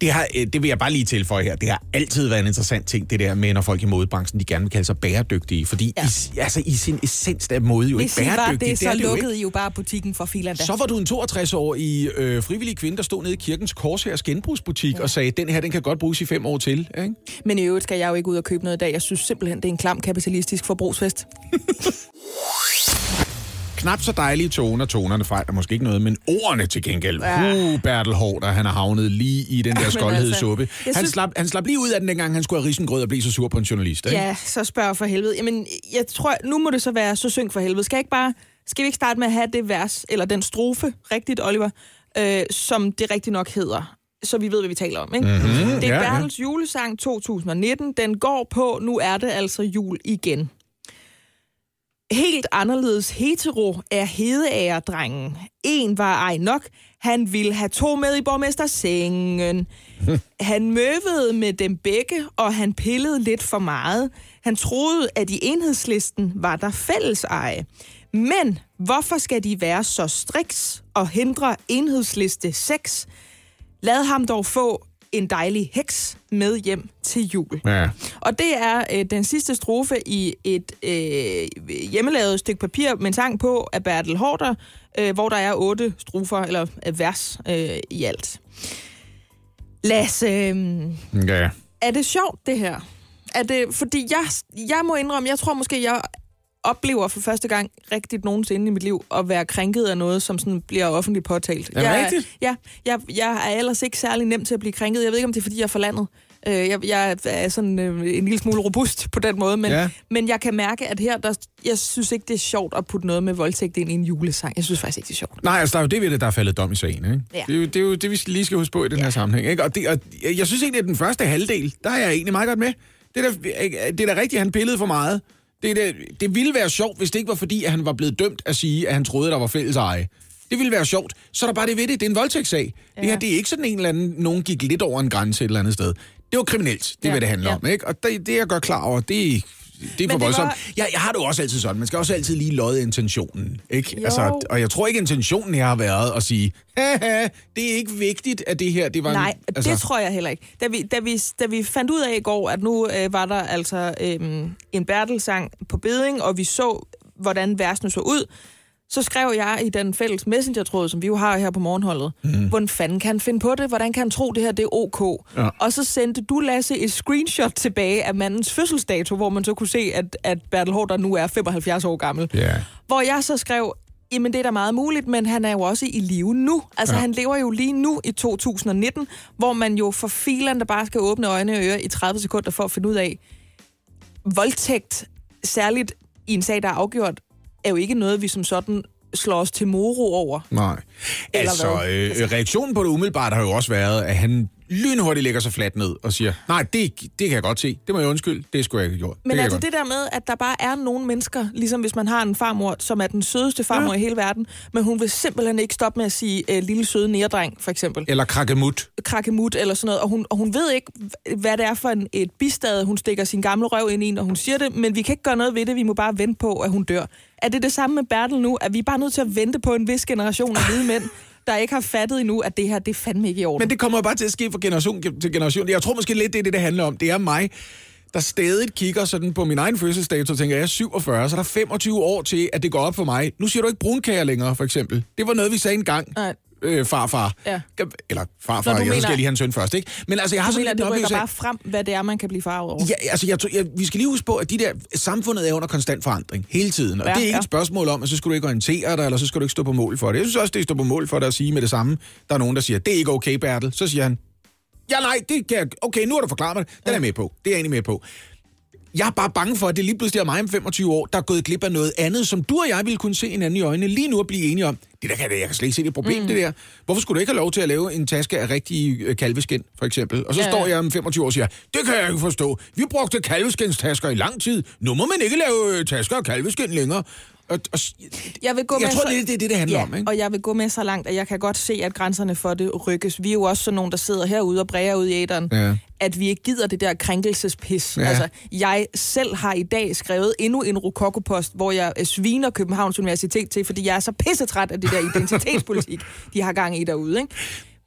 Speaker 4: Det, har, øh, det vil jeg bare lige tilføje her. Det har altid været en interessant ting, det der med, når folk i modebranchen, de gerne vil kalde sig bæredygtige. Fordi ja. i, altså, i sin essens er mode jo
Speaker 3: Hvis
Speaker 4: ikke
Speaker 3: var
Speaker 4: bæredygtig.
Speaker 3: det, så
Speaker 4: det
Speaker 3: lukkede. I jo bare butikken for filerne.
Speaker 4: Så var du en 62-årig øh, frivillig kvinde, der stod nede i kirkens korshærs genbrugsbutik ja. og sagde, den her, den kan godt bruges i fem år til. Ikke?
Speaker 3: Men i øvrigt skal jeg jo ikke ud og købe noget i dag. Jeg synes simpelthen, det er en klam kapitalistisk forbrugsfest.
Speaker 4: Knap så dejlige toner, tonerne fejler måske ikke noget, men ordene til gengæld.
Speaker 3: Ja.
Speaker 4: Uh, Bertel Hård, han har havnet lige i den der skoldhedssuppe.
Speaker 3: altså,
Speaker 4: Han,
Speaker 3: synes-
Speaker 4: slap, han slap lige ud af den, dengang han skulle have risengrød og blive så sur på en journalist. Ikke?
Speaker 3: Ja, så spørg for helvede. Jamen, jeg tror, nu må det så være så syng for helvede. Skal jeg ikke bare, skal vi ikke starte med at have det vers, eller den strofe, rigtigt, Oliver, øh, som det rigtigt nok hedder? Så vi ved, hvad vi taler om, ikke? Mm-hmm. Det er
Speaker 4: ja, ja.
Speaker 3: Bertels julesang 2019. Den går på, nu er det altså jul igen. Helt anderledes hetero er hedeæredrengen. En var ej nok. Han ville have to med i borgmestersengen. Han møvede med dem begge, og han pillede lidt for meget. Han troede, at i enhedslisten var der fælles eje. Men hvorfor skal de være så striks og hindre enhedsliste 6? Lad ham dog få en dejlig heks med hjem til jul.
Speaker 4: Ja.
Speaker 3: Og det er øh, den sidste strofe i et øh, hjemmelavet stykke papir med en sang på af Bertel Hårder, øh, hvor der er otte strofer, eller øh, vers øh, i alt. Lasse, øh,
Speaker 4: ja.
Speaker 3: er det sjovt det her? Er det, fordi jeg, jeg må indrømme, jeg tror måske, jeg oplever for første gang rigtigt nogensinde i mit liv at være krænket af noget, som sådan bliver offentligt påtalt.
Speaker 4: Er det
Speaker 3: jeg,
Speaker 4: rigtigt?
Speaker 3: Ja, jeg, jeg er ellers ikke særlig nem til at blive krænket. Jeg ved ikke, om det er, fordi jeg er for landet. Øh, jeg, jeg er sådan øh, en lille smule robust på den måde, men,
Speaker 4: Ja.
Speaker 3: ja. men jeg kan mærke, at her, der, jeg synes ikke, det er sjovt at putte noget med voldtægt ind i en julesang. Jeg synes faktisk ikke, det er sjovt.
Speaker 4: Nej, altså der er jo det ved det, der er faldet dom i sagen. Ikke?
Speaker 3: Ja.
Speaker 4: Det, er jo, det er jo det, vi lige skal huske på i den her sammenhæng. Ikke? Og, det, og jeg- synes egentlig, at den første halvdel, der er jeg egentlig meget godt med. Det er da, det er da rigtigt, at han pillede for meget. Det, da, det ville være sjovt, hvis det ikke var fordi, at han var blevet dømt at sige, at han troede, der var fælles eje. Det ville være sjovt. Så er der bare det ved det. Det er en voldtægtssag. Ja. Det her, det er ikke sådan en eller anden, nogen gik lidt over en grænse et eller andet sted. Det var kriminelt. Det
Speaker 3: Ja,
Speaker 4: hvad det handler
Speaker 3: ja.
Speaker 4: om. Ikke? Og det, det, jeg gør klar over, det, det er for voldsomt.
Speaker 3: var-
Speaker 4: Jeg, jeg har det jo også altid sådan. Man skal også altid lige lodde intentionen. Ikke?
Speaker 3: Jo.
Speaker 4: Altså, og jeg tror ikke, intentionen her har været at sige, Haha, det er ikke vigtigt, at det her, det var...
Speaker 3: Nej,
Speaker 4: en,
Speaker 3: altså... det tror jeg heller ikke. Da vi, da vi, da vi fandt ud af i går, at nu øh, var der altså øh, en Bertelsang på beding, og vi så, hvordan versene så ud, så skrev jeg i den fælles messenger-tråd, som vi jo har her på morgenholdet, mm. hvordan fanden kan han finde på det? Hvordan kan han tro, det her det er ok?
Speaker 4: Ja.
Speaker 3: Og så sendte du, Lasse, et screenshot tilbage af mandens fødselsdato, hvor man så kunne se, at, at Bertel Hård, der nu er 75 år gammel.
Speaker 4: Ja.
Speaker 3: Hvor jeg så skrev, jamen det er da meget muligt, men han er jo også i live nu. Altså
Speaker 4: Ja.
Speaker 3: han lever jo lige nu i 2019, hvor man jo for filen, der bare skal åbne øjne og ører i 30 sekunder for at finde ud af, voldtægt, særligt i en sag, der er afgjort, er jo ikke noget, vi som sådan slår os til moro over.
Speaker 4: Nej.
Speaker 3: Eller
Speaker 4: Altså,
Speaker 3: hvad?
Speaker 4: øh, reaktionen på det umiddelbart har jo også været, at han lynhurtigt lægger sig fladt ned og siger, nej, det, det kan jeg godt se. Det må jeg undskylde. Det skulle jeg ikke have gjort.
Speaker 3: Men
Speaker 4: det
Speaker 3: altså det der med, at der bare er nogle mennesker, ligesom hvis man har en farmor, som er den sødeste farmor ja. i hele verden, men hun vil simpelthen ikke stoppe med at sige øh, lille søde nærdreng, for eksempel.
Speaker 4: Eller krakkemut.
Speaker 3: krakkemut eller sådan noget, og hun, og hun ved ikke, hvad det er for en, et bistad, hun stikker sin gamle røv ind i, når hun siger det, men vi kan ikke gøre noget ved det, vi må bare vente på, at hun dør. Er det det samme med Bertel nu, at vi er bare nødt til at vente på en vis generation af hvide mænd, der ikke har fattet endnu, at det her, det er fandme ikke i orden.
Speaker 4: Men det kommer jo bare til at ske fra generation til generation. Jeg tror måske lidt, det er det, det handler om. Det er mig, der stadig kigger sådan på min egen fødselsdato og tænker, jeg er 47, så er der 25 år til, at det går op for mig. Nu siger du ikke brunkager længere, for eksempel. Det var noget, vi sagde engang.
Speaker 3: Nej.
Speaker 4: Øh, farfar.
Speaker 3: Ja.
Speaker 4: Eller farfar,
Speaker 3: Nå, du
Speaker 4: jeg
Speaker 3: mener-
Speaker 4: skal lige have en søn først, ikke? Men altså, jeg har
Speaker 3: Du
Speaker 4: sådan
Speaker 3: mener,
Speaker 4: lidt en
Speaker 3: rykker bare frem, hvad det er, man kan blive farvet over.
Speaker 4: Ja, altså, jeg, jeg, vi skal lige huske på, at de der, samfundet er under konstant forandring hele tiden. Og ja,
Speaker 3: Ja,
Speaker 4: det er ikke
Speaker 3: ja.
Speaker 4: et spørgsmål om, at så skal du ikke orientere dig, eller så skal du ikke stå på mål for det. Jeg synes også, det er stå på mål for det at sige med det samme. Der er nogen, der siger, det er ikke okay, Bertel. Så siger han, ja nej, det kan jeg, okay, nu har du forklaret mig det. Den er jeg med på. Det er jeg egentlig med på. Jeg er bare bange for, at det lige pludselig er mig om 25 år, der er gået glip af noget andet, som du og jeg ville kunne se hinanden i øjnene lige nu og blive enige om. Det der kan jeg, jeg kan slet ikke se det problem, mm. det der. Hvorfor skulle du ikke have lov til at lave en taske af rigtig øh, kalveskin, for eksempel? Og så ja, står jeg om 25 år og siger, det kan jeg ikke forstå. Vi brugte kalveskinstasker i lang tid. Nu må man ikke lave øh, tasker af kalveskin længere. Og, og,
Speaker 3: Jeg, vil gå
Speaker 4: jeg
Speaker 3: med
Speaker 4: tror,
Speaker 3: så...
Speaker 4: det, er- det er det, det handler
Speaker 3: ja,
Speaker 4: om. Ikke?
Speaker 3: og jeg vil gå med så langt, at jeg kan godt se, at grænserne for det rykkes. Vi er jo også sådan nogen, der sidder herude og bræger ud i æderen,
Speaker 4: Ja.
Speaker 3: at vi ikke gider det der krænkelsespis.
Speaker 4: Ja.
Speaker 3: Ja. Altså, jeg selv har i dag skrevet endnu en rokokopost, hvor jeg øh, sviner Københavns Universitet til, fordi jeg er så pissetræt af det der identitetspolitik, de har gang i derude. Ikke?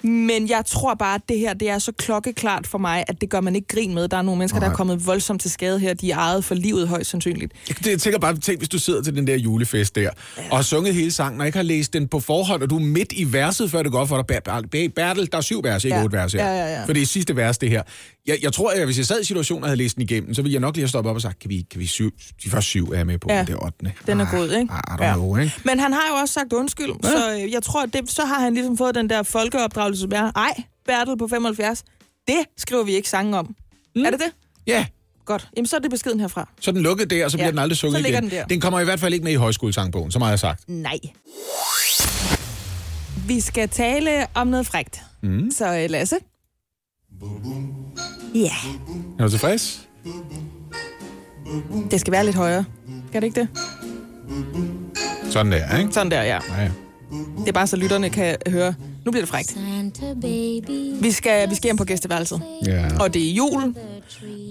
Speaker 3: Men jeg tror bare, at det her det er så klokkeklart for mig, at det gør man ikke grin med. Der er nogle mennesker, der
Speaker 4: Nej.
Speaker 3: er kommet voldsomt til skade her. De er ejet for livet højst sandsynligt.
Speaker 4: Jeg, jeg tænker bare, tænk, hvis du sidder til den der julefest der, ja. og har sunget hele sangen, og ikke har læst den på forhånd, og du er midt i verset, før det går for dig. Ber- Ber- Ber- Bertel, der er syv vers, ikke
Speaker 3: Ja.
Speaker 4: otte vers her.
Speaker 3: Ja, ja, ja.
Speaker 4: For det er sidste vers, det her. Jeg, jeg tror, at hvis jeg sad i situationen og havde læst den igennem, så ville jeg nok lige have stoppet op og sagt, kan vi, kan vi syv, de første syv er med på,
Speaker 3: Ja.
Speaker 4: det er ottende.
Speaker 3: Den er
Speaker 4: Ah,
Speaker 3: god, ikke?
Speaker 4: I don't know, ikke?
Speaker 3: Men han har jo også sagt undskyld, ja. så øh, jeg tror, at det, så har han ligesom fået den der folkeopdragelse, som er, ej, Bertel på 75, det skriver vi ikke sange om. Mm. Er det det?
Speaker 4: Ja,
Speaker 3: Godt. Jamen, så er det beskeden herfra.
Speaker 4: så den lukket der, og så bliver
Speaker 3: Ja,
Speaker 4: den aldrig sunget
Speaker 3: så
Speaker 4: igen.
Speaker 3: den der.
Speaker 4: den kommer i hvert fald ikke med i højskolesangbogen, så meget har jeg sagt.
Speaker 3: Nej. Vi skal tale om noget frægt. Mm. Så øh, Lasse. Ja,
Speaker 4: Er du tilfreds?
Speaker 3: det skal være lidt højere. Kan det ikke det?
Speaker 4: Sådan der, ikke?
Speaker 3: Sådan der, ja.
Speaker 4: Ja.
Speaker 3: Det er bare så lytterne kan høre. Nu bliver det frægt. Vi skal, vi skal hjem på gæsteværelset.
Speaker 4: ja.
Speaker 3: Og det er jul.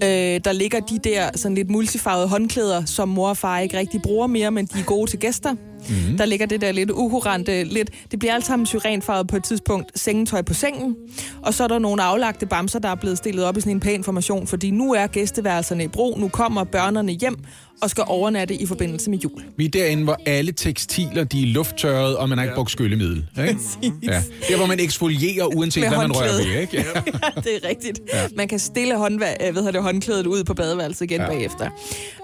Speaker 3: Øh, der ligger de der sådan lidt multifarvede håndklæder, som mor og far ikke rigtig bruger mere, men de er gode til gæster. Mm. Der ligger det der lidt uhurante, lidt, det bliver alt sammen syrenfarvet på et tidspunkt, sengetøj på sengen. Og så er der nogle aflagte bamser, der er blevet stillet op i sådan en pæn formation, fordi nu er gæsteværelserne i brug, nu kommer børnene hjem og skal overnatte i forbindelse med jul.
Speaker 4: Vi er derinde, hvor alle tekstiler de er lufttørret, og man har ikke brugt skyllemiddel. Ikke? Ja. Der, hvor man eksfolierer, uanset
Speaker 3: Med
Speaker 4: hvad man rører ved. Ikke? Ja.
Speaker 3: det er rigtigt. Ja. Man kan stille håndva- øh, hvad hedder det, håndklædet ud på badeværelset igen ja. bagefter.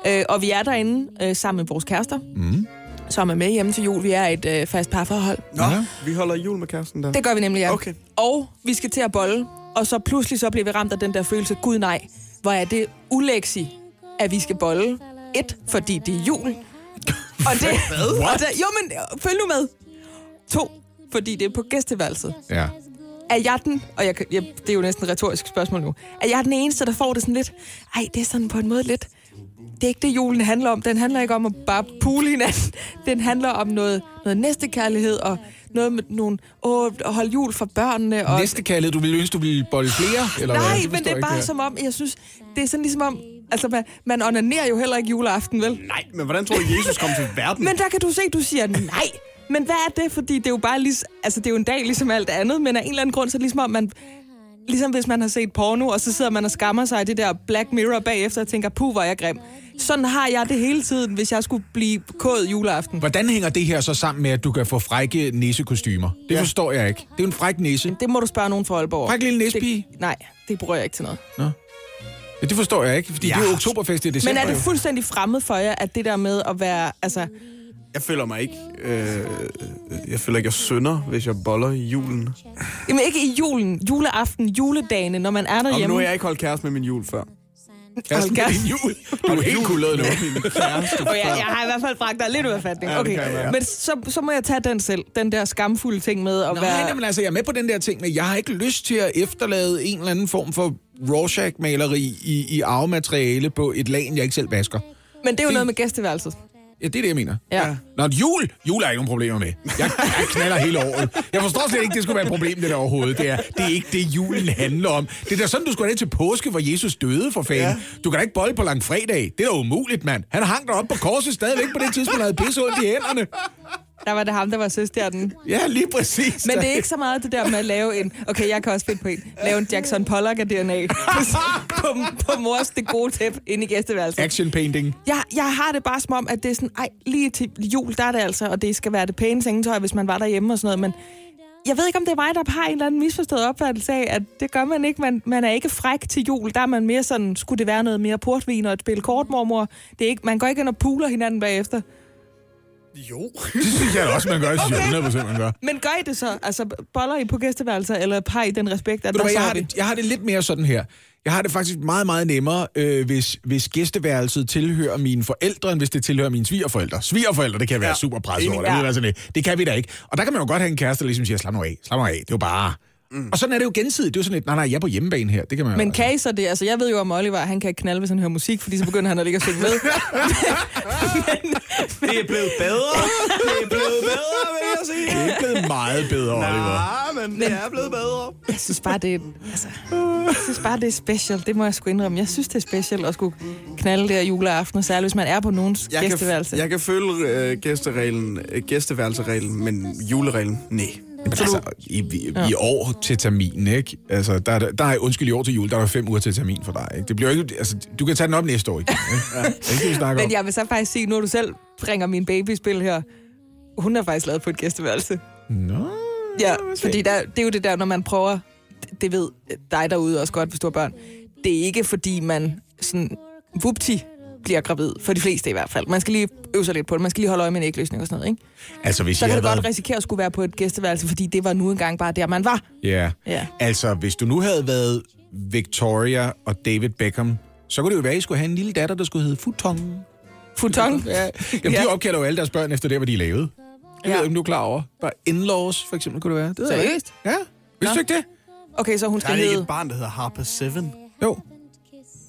Speaker 3: Øh, og vi er derinde øh, sammen med vores kærester, mm. Som er med hjemme til jul. Vi er et øh, fast parforhold.
Speaker 2: Nå, ja. vi holder jul med kæresten der.
Speaker 3: Det gør vi nemlig, ja.
Speaker 2: Okay.
Speaker 3: Og vi skal til at bolle, og så pludselig så bliver vi ramt af den der følelse, gud nej, hvor er det ulæksi, at vi skal bolle. Et, fordi det er jul. Og det, og det, jo, men øh, følg nu med. To, fordi det er på gæsteværelset.
Speaker 4: ja.
Speaker 3: Er jeg den, og jeg, jeg, det er jo næsten et retorisk spørgsmål nu, er jeg den eneste, der får det sådan lidt, ej, det er sådan på en måde lidt, det er ikke det, julen handler om. Den handler ikke om at bare pule hinanden. Den handler om noget, noget næstekærlighed og noget med nogle, åh, at holde jul for børnene. Og,
Speaker 4: Næste kaldet, du ville ønske, du ville bolle flere? Eller hvad?
Speaker 3: Nej,
Speaker 4: Det
Speaker 3: men det er bare
Speaker 4: ikke,
Speaker 3: som om, jeg synes, det er sådan ligesom om, altså man, man onanerer jo heller ikke juleaften, vel?
Speaker 2: Nej, men hvordan tror du, Jesus kom til verden?
Speaker 3: Men der kan du se, du siger nej. Men hvad er det? Fordi det er jo bare lige, altså det er jo en dag ligesom alt andet, men af en eller anden grund, så er det ligesom om man, ligesom hvis man har set porno, og så sidder man og skammer sig i det der Black Mirror bagefter og tænker, puh, hvor er jeg grim. Sådan har jeg det hele tiden, hvis jeg skulle blive kået juleaften.
Speaker 4: Hvordan hænger det her så sammen med, at du kan få frække nissekostymer? Det ja. forstår jeg ikke. Det er jo en fræk nisse.
Speaker 3: Det må du spørge nogen fra Aalborg.
Speaker 4: Fræk lille nissepige?
Speaker 3: Det, nej, det bruger jeg ikke til noget.
Speaker 4: Ja, det forstår jeg ikke, fordi ja. Det er jo oktoberfest i december.
Speaker 3: Men er det fuldstændig fremmed for jer, at det der med at være, altså,
Speaker 2: Jeg føler mig ikke... Øh, jeg føler ikke, jeg synder, hvis jeg boller i julen.
Speaker 3: jamen ikke i julen, juleaften, juledagene, når man er
Speaker 2: Og
Speaker 3: derhjemme.
Speaker 2: nu har jeg ikke holdt kæreste med min jul før.
Speaker 4: Kæresten med din jul. Du er helt kullet nu.
Speaker 3: Oh, ja, jeg har i hvert fald bragt dig lidt ud af fatning. Okay. Men så, så må jeg tage den selv. Den der skamfulde ting med at
Speaker 4: Nej,
Speaker 3: være...
Speaker 4: nej, men altså, jeg er med på den der ting, men jeg har ikke lyst til at efterlade en eller anden form for Rorschach-maleri i, i arvemateriale på et lag, jeg ikke selv vasker.
Speaker 3: Men det er jo
Speaker 4: det-
Speaker 3: noget med gæsteværelset.
Speaker 4: Ja, det er det, jeg mener.
Speaker 3: Ja.
Speaker 4: Nå, jul, jul er ikke nogen problemer med. Jeg, jeg knaller hele året. Jeg forstår slet ikke, det skulle være et problem, det der overhovedet. Det er, det er ikke det, julen handler om. Det er da sådan, du skulle det til påske, hvor Jesus døde for fanden. Ja. Du kan da ikke bolle på langfredag. Det er da umuligt, mand. Han hang der op på korset stadigvæk på det tidspunkt, han havde pisse ondt i hænderne.
Speaker 3: Der var det ham, der var søstjernen.
Speaker 4: Ja, lige præcis.
Speaker 3: Men det er ikke så meget det der med at lave en... Okay, jeg kan også finde på en. Lave en Jackson Pollock af DNA. på, på mors det gode tæp inde i gæsteværelset.
Speaker 4: Action painting.
Speaker 3: Jeg, jeg har det bare som om, at det er sådan... Ej, lige til jul, der er det altså, og det skal være det pæne sengetøj, hvis man var derhjemme og sådan noget, men... Jeg ved ikke, om det er mig, der har en eller anden misforstået opfattelse af, at det gør man ikke. Man, man er ikke fræk til jul. Der er man mere sådan, skulle det være noget mere portvin og et spil kort, mormor? Det er ikke, man går ikke ind og puler hinanden bagefter.
Speaker 2: Jo.
Speaker 4: Det synes jeg også, man gør. Det synes jeg 100% man gør.
Speaker 3: Men gør I det så? Altså, boller I på gæsteværelser, eller har I den respekt, at
Speaker 4: Ved
Speaker 3: der
Speaker 4: hvad, jeg, har det, jeg har det lidt mere sådan her. Jeg har det faktisk meget, meget nemmere, øh, hvis, hvis gæsteværelset tilhører mine forældre, end hvis det tilhører mine svigerforældre. Svigerforældre, det kan jeg være ja. Super presset over.
Speaker 3: Ja.
Speaker 4: sådan, det, det kan vi da ikke. Og der kan man jo godt have en kæreste, der ligesom siger, slap nu af, slap nu af. Det er jo bare... Mm. Og sådan er det jo gensidigt. Det er jo sådan et, nej, nej, jeg er på hjemmebane her. Det kan man jo-
Speaker 3: Men kan I så det? Altså, jeg ved jo om Oliver, han kan knalde, hvis han hører musik, fordi så begynder han at ligge og synge med.
Speaker 2: Det er blevet bedre. Det er blevet bedre, vil jeg sige.
Speaker 4: Det er blevet meget bedre, Oliver.
Speaker 2: Ja, men det er blevet bedre.
Speaker 3: Jeg synes bare, det er, altså, jeg synes bare, det er special. Det må jeg sgu indrømme. Jeg synes, det er special at skulle knalde der juleaften, og særligt hvis man er på nogens
Speaker 2: Jeg
Speaker 3: gæsteværelse.
Speaker 2: kan, jeg kan følge øh, gæstereglen, øh, gæsteværelsereglen, men julereglen, nej.
Speaker 4: Men altså, i, i, i år til termin, ikke? Altså, der, er der, der er, undskyld, i år til jul, der er der fem uger til termin for dig, ikke? Det bliver ikke, altså, du kan tage den op næste år, ikke? ja. Det om.
Speaker 3: Men jeg vil så faktisk sige, når du selv bringer min babyspil her, hun er faktisk lavet på et gæsteværelse.
Speaker 4: Nå,
Speaker 3: Ja, fordi der, det er jo det der, når man prøver, det ved dig derude også godt, hvis du har børn, det er ikke fordi man sådan, vupti, bliver gravid, for de fleste i hvert fald. Man skal lige øve sig lidt på det, man skal lige holde øje med en ægløsning og sådan noget, ikke?
Speaker 4: altså, hvis
Speaker 3: Så kan det
Speaker 4: havde
Speaker 3: godt
Speaker 4: været...
Speaker 3: risikere at skulle være på et gæsteværelse, fordi det var nu engang bare der, man var.
Speaker 4: Ja.
Speaker 3: Ja.
Speaker 4: Altså, hvis du nu havde været Victoria og David Beckham, så kunne det jo være, at I skulle have en lille datter, der skulle hedde Futon.
Speaker 3: Futon.
Speaker 4: Ja. Jamen,
Speaker 3: Ja.
Speaker 4: de opkalder jo alle deres børn efter det, hvad de lavede. Det
Speaker 3: Ja.
Speaker 4: ved jeg ikke, om du er klar over. Bare in-laws, for eksempel, kunne det være. Det.
Speaker 3: Seriøst?
Speaker 4: Ja. Vidste du ikke det?
Speaker 3: Okay, så hun
Speaker 2: Der
Speaker 3: skal
Speaker 2: er ikke
Speaker 3: hedde...
Speaker 2: et barn, der hedder Harper 7.
Speaker 4: Jo.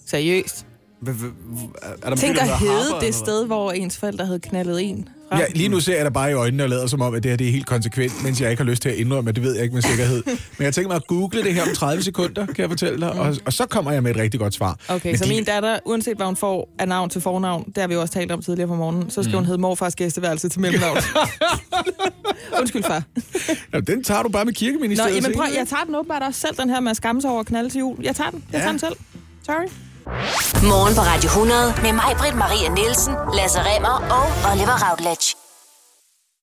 Speaker 3: Seriøst.
Speaker 2: Er der
Speaker 3: Tænk at
Speaker 2: hedde
Speaker 3: det sted, hvor ens forældre havde knaldet en
Speaker 4: Ja, lige nu ser jeg dig bare i øjnene og lader som om, at det her det er helt konsekvent, mens jeg ikke har lyst til at indrømme, at det ved jeg ikke med sikkerhed. Men jeg tænker mig at google det her om 30 sekunder, kan jeg fortælle dig, og, og så kommer jeg med et rigtig godt svar.
Speaker 3: Okay,
Speaker 4: Men
Speaker 3: så
Speaker 4: de-
Speaker 3: min datter, uanset hvad hun får af navn til fornavn, det har vi jo også talt om tidligere på morgenen, så skal mm. hun hedde morfars gæsteværelse til mellemnavn. Undskyld, far.
Speaker 4: Ja, den tager du bare med
Speaker 3: Nå,
Speaker 4: kirkeministeriet.
Speaker 3: jamen prøv, jeg tager den åbenbart også selv, den her med at skamme sig over at knalde til jul. Jeg tager den. Jeg
Speaker 4: Ja.
Speaker 3: tager den selv. Sorry.
Speaker 1: Morgen på Radio 100 med mig, Britt Maria Nielsen, Lasse Remmer og Oliver Routledge.